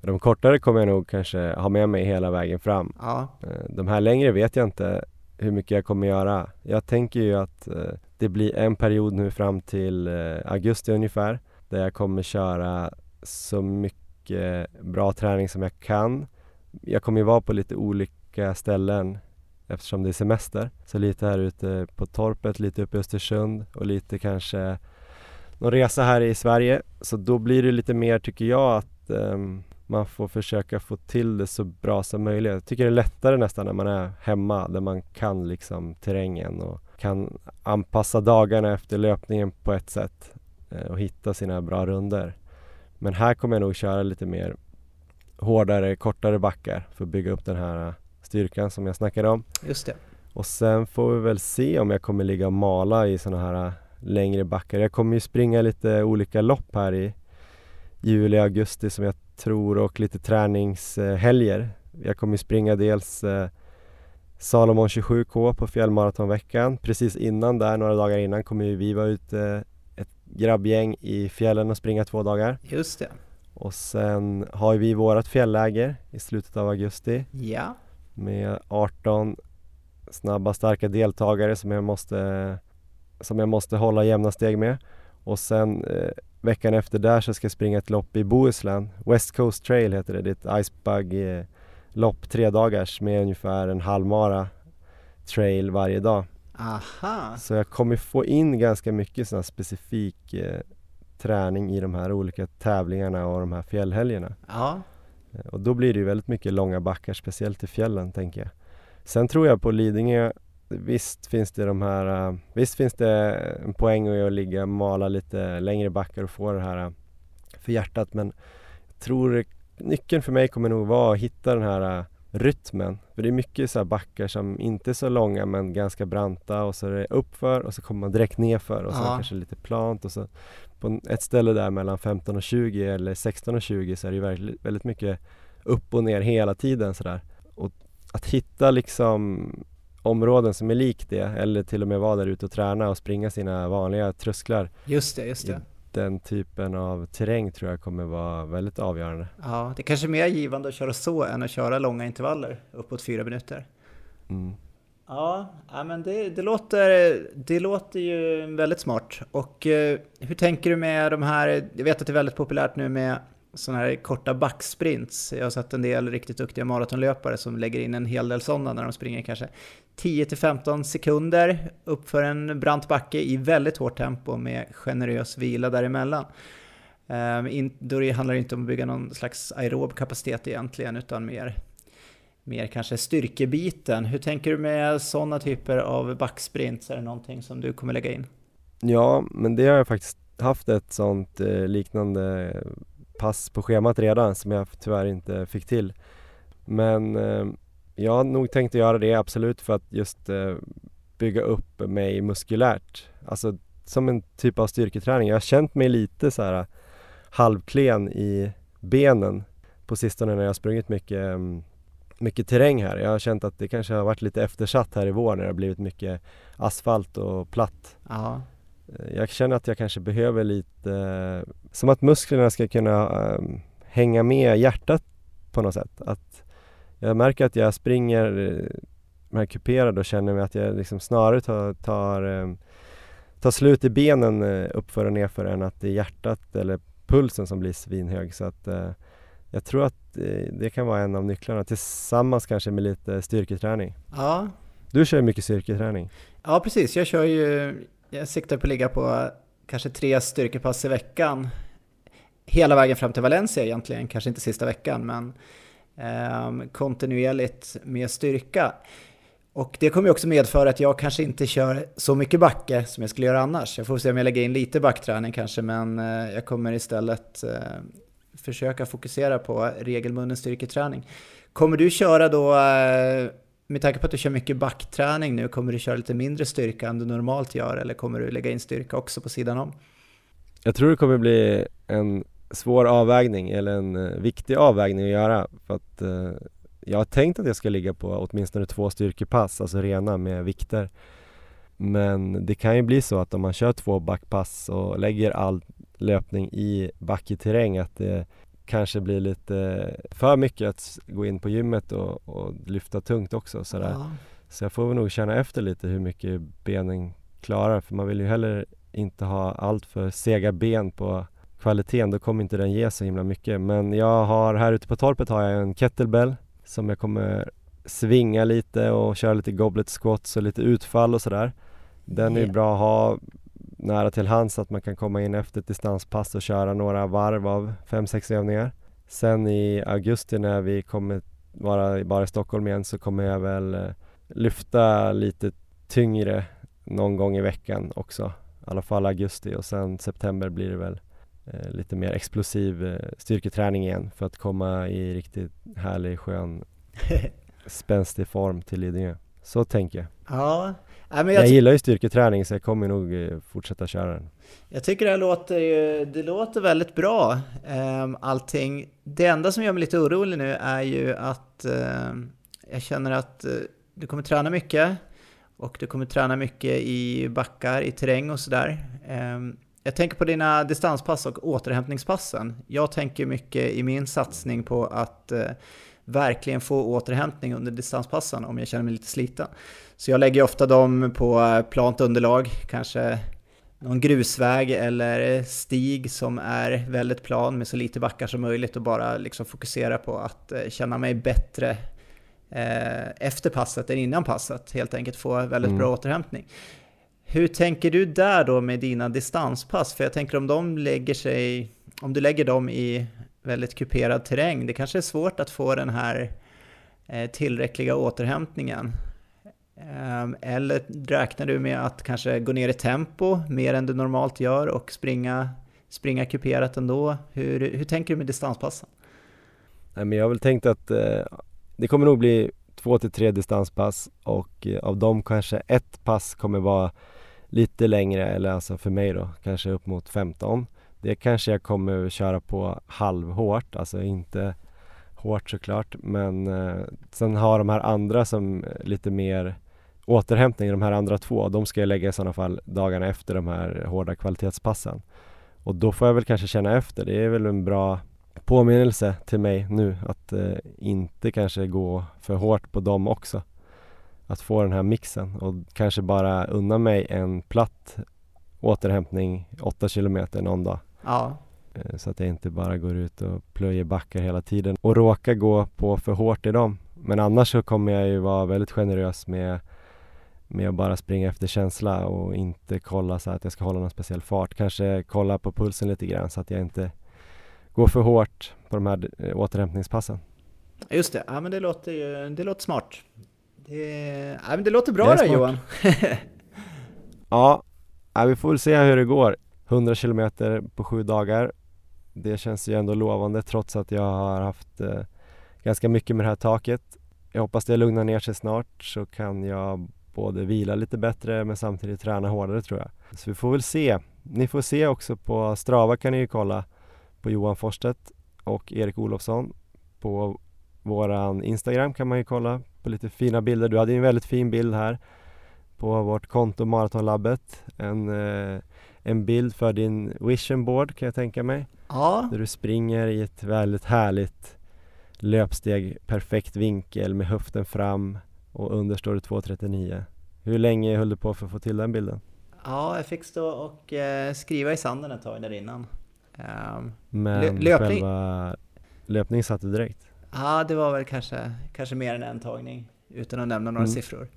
De kortare kommer jag nog kanske ha med mig hela vägen fram. Ja. Eh, de här längre vet jag inte hur mycket jag kommer göra. Jag tänker ju att eh, det blir en period nu fram till augusti ungefär där jag kommer köra så mycket bra träning som jag kan. Jag kommer ju vara på lite olika ställen eftersom det är semester. Så lite här ute på torpet, lite uppe i Östersund och lite kanske någon resa här i Sverige. Så då blir det lite mer, tycker jag, att um, man får försöka få till det så bra som möjligt. Jag tycker det är lättare nästan när man är hemma där man kan liksom terrängen och kan anpassa dagarna efter löpningen på ett sätt eh, och hitta sina bra runder. Men här kommer jag nog köra lite mer hårdare, kortare backar för att bygga upp den här styrkan som jag snackade om. Just det. Och sen får vi väl se om jag kommer ligga och mala i sådana här äh, längre backar. Jag kommer ju springa lite olika lopp här i juli, augusti som jag tror och lite träningshelger. Jag kommer springa dels äh, Salomon 27K på fjällmaratonveckan. Precis innan där, några dagar innan, kommer ju vi vara ute ett grabbgäng i fjällen och springa två dagar. Just det. Och sen har vi vårat fjällläger i slutet av augusti. Ja med 18 snabba starka deltagare som jag måste, som jag måste hålla jämna steg med. Och sen eh, veckan efter där så ska jag springa ett lopp i Bohuslän. West Coast Trail heter det. Det är ett icebug eh, lopp, tre dagars med ungefär en halvmara trail varje dag. Aha. Så jag kommer få in ganska mycket sån specifik eh, träning i de här olika tävlingarna och de här fjällhelgerna. Ja. Eh, och då blir det ju väldigt mycket långa backar, speciellt i fjällen tänker jag. Sen tror jag på Lidingö, visst finns det de här, eh, visst finns det en poäng i att ligga och mala lite längre backar och få det här eh, för hjärtat men jag tror nyckeln för mig kommer nog vara att hitta den här rytmen. För det är mycket så backar som inte är så långa men ganska branta och så är det uppför och så kommer man direkt nerför och så ja. kanske lite plant och så på ett ställe där mellan 15 och 20 eller 16 och 20 så är det väldigt, väldigt mycket upp och ner hela tiden sådär. Och att hitta liksom områden som är lik det eller till och med vara där ute och träna och springa sina vanliga trösklar. Just det, just det. Den typen av terräng tror jag kommer vara väldigt avgörande. Ja, det är kanske är mer givande att köra så än att köra långa intervaller uppåt fyra minuter. Mm. Ja, men det, det, låter, det låter ju väldigt smart. Och eh, hur tänker du med de här, jag vet att det är väldigt populärt nu med sådana här korta backsprints. Jag har sett en del riktigt duktiga maratonlöpare som lägger in en hel del sådana när de springer kanske 10-15 sekunder uppför en brant backe i väldigt hårt tempo med generös vila däremellan. Ehm, då handlar det inte om att bygga någon slags aerob kapacitet egentligen utan mer, mer kanske styrkebiten. Hur tänker du med sådana typer av backsprints? Är det någonting som du kommer lägga in? Ja, men det har jag faktiskt haft ett sånt eh, liknande pass på schemat redan som jag tyvärr inte fick till. Men eh, jag har nog tänkt att göra det absolut för att just eh, bygga upp mig muskulärt. Alltså som en typ av styrketräning. Jag har känt mig lite så här halvklen i benen på sistone när jag har sprungit mycket, mm, mycket terräng här. Jag har känt att det kanske har varit lite eftersatt här i vår när det har blivit mycket asfalt och platt. Aha. Eh, jag känner att jag kanske behöver lite, som att musklerna ska kunna um, hänga med hjärtat på något sätt. Att jag märker att jag springer de här kuperade och känner mig att jag liksom snarare tar, tar, um, tar slut i benen uh, uppför och nerför än att det är hjärtat eller pulsen som blir svinhög. Så att jag tror att det kan vara en av nycklarna tillsammans kanske med lite styrketräning. Ja. Du kör mycket styrketräning. Ja precis, jag kör ju jag siktar på att ligga på kanske tre styrkepass i veckan. Hela vägen fram till Valencia egentligen, kanske inte sista veckan, men eh, kontinuerligt med styrka. Och det kommer ju också medföra att jag kanske inte kör så mycket backe som jag skulle göra annars. Jag får se om jag lägger in lite backträning kanske, men eh, jag kommer istället eh, försöka fokusera på regelbunden styrketräning. Kommer du köra då eh, med tanke på att du kör mycket backträning nu, kommer du köra lite mindre styrka än du normalt gör eller kommer du lägga in styrka också på sidan om? Jag tror det kommer bli en svår avvägning eller en eh, viktig avvägning att göra för att eh, jag har tänkt att jag ska ligga på åtminstone två styrkepass, alltså rena med vikter. Men det kan ju bli så att om man kör två backpass och lägger all löpning i backig terräng att det kanske blir lite för mycket att gå in på gymmet och, och lyfta tungt också sådär. Ja. Så jag får väl nog känna efter lite hur mycket benen klarar för man vill ju heller inte ha allt för sega ben på kvaliteten, då kommer inte den ge så himla mycket. Men jag har här ute på torpet har jag en kettlebell som jag kommer svinga lite och köra lite goblet squats och lite utfall och sådär. Den är bra att ha nära till hands att man kan komma in efter ett distanspass och köra några varv av 5-6 övningar. Sen i augusti när vi kommer vara bara i Stockholm igen så kommer jag väl eh, lyfta lite tyngre någon gång i veckan också. I alla fall augusti och sen september blir det väl eh, lite mer explosiv eh, styrketräning igen för att komma i riktigt härlig skön spänstig form till Lidingö. Så tänker jag. Ja, Nej, jag, jag gillar ju styrketräning så jag kommer nog eh, fortsätta köra den. Jag tycker det låter, det låter väldigt bra ehm, allting. Det enda som gör mig lite orolig nu är ju att ehm, jag känner att eh, du kommer träna mycket och du kommer träna mycket i backar, i terräng och sådär. Ehm, jag tänker på dina distanspass och återhämtningspassen. Jag tänker mycket i min satsning på att eh, verkligen få återhämtning under distanspassen om jag känner mig lite sliten. Så jag lägger ofta dem på plant underlag, kanske någon grusväg eller stig som är väldigt plan med så lite backar som möjligt och bara liksom fokusera på att eh, känna mig bättre eh, efter passet än innan passet. Helt enkelt få väldigt mm. bra återhämtning. Hur tänker du där då med dina distanspass? För jag tänker om de lägger sig, om du lägger dem i väldigt kuperad terräng. Det kanske är svårt att få den här eh, tillräckliga återhämtningen. Ehm, eller räknar du med att kanske gå ner i tempo mer än du normalt gör och springa, springa kuperat ändå? Hur, hur tänker du med distanspassen? Nej, men jag har väl tänkt att eh, det kommer nog bli två till tre distanspass och eh, av dem kanske ett pass kommer vara lite längre eller alltså för mig då kanske upp mot 15 det kanske jag kommer köra på halvhårt, alltså inte hårt såklart men eh, sen har de här andra som eh, lite mer återhämtning, de här andra två, de ska jag lägga i sådana fall dagarna efter de här hårda kvalitetspassen. Och då får jag väl kanske känna efter, det är väl en bra påminnelse till mig nu att eh, inte kanske gå för hårt på dem också. att få den här mixen och kanske bara unna mig en platt återhämtning 8 kilometer någon dag. Ja. Eh, så att jag inte bara går ut och plöjer backar hela tiden och råkar gå på för hårt i dem. Men annars så kommer jag ju vara väldigt generös med, med att bara springa efter känsla och inte kolla så att jag ska hålla någon speciell fart. Kanske kolla på pulsen lite grann så att jag inte går för hårt på de här eh, återhämtningspassen. Just det, ja men det låter ju, det låter smart. Det, ja, men det låter bra det då Johan. ja, vi får väl se hur det går. 100 kilometer på sju dagar. Det känns ju ändå lovande trots att jag har haft eh, ganska mycket med det här taket. Jag hoppas det lugnar ner sig snart så kan jag både vila lite bättre men samtidigt träna hårdare tror jag. Så vi får väl se. Ni får se också på Strava kan ni ju kolla på Johan Forstedt och Erik Olofsson. På våran Instagram kan man ju kolla på lite fina bilder. Du hade ju en väldigt fin bild här på vårt konto Maratonlabbet. En, eh, en bild för din vision board kan jag tänka mig. Ja. Där du springer i ett väldigt härligt löpsteg, perfekt vinkel med höften fram och under står det 2.39. Hur länge höll du på för att få till den bilden? Ja, jag fick stå och eh, skriva i sanden ett tag där innan. Um, Men löpning. själva löpning satte du direkt? Ja, det var väl kanske, kanske mer än en tagning utan att nämna några mm. siffror.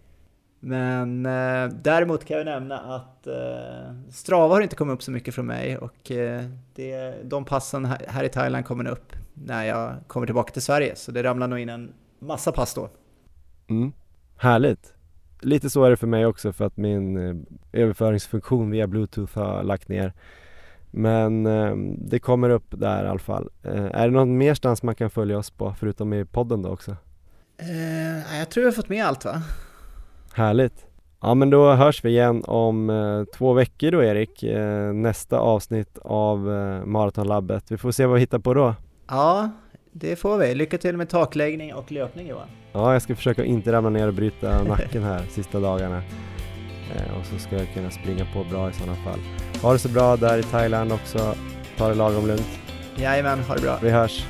Men eh, däremot kan jag nämna att eh, Strava har inte kommit upp så mycket från mig och eh, det, de passen här, här, i Thailand kommer upp när jag kommer tillbaka till Sverige. Så det ramlar nog in en massa pass då. Mm. Härligt! Lite så är det för mig också för att min eh, överföringsfunktion via bluetooth har lagt ner. Men eh, det kommer upp där i alla fall. Eh, är det någon mer stans man kan följa oss på förutom i podden då också? Eh, jag tror vi har fått med allt va? Härligt! Ja men då hörs vi igen om eh, två veckor då Erik, eh, nästa avsnitt av eh, Maratonlabbet. Vi får se vad vi hittar på då. Ja, det får vi. Lycka till med takläggning och löpning Johan. Ja, jag ska försöka inte ramla ner och bryta nacken här sista dagarna. Eh, och så ska jag kunna springa på bra i sådana fall. Ha det så bra där i Thailand också. Ta det lagom lugnt. Jajamän, ha det bra. Vi hörs.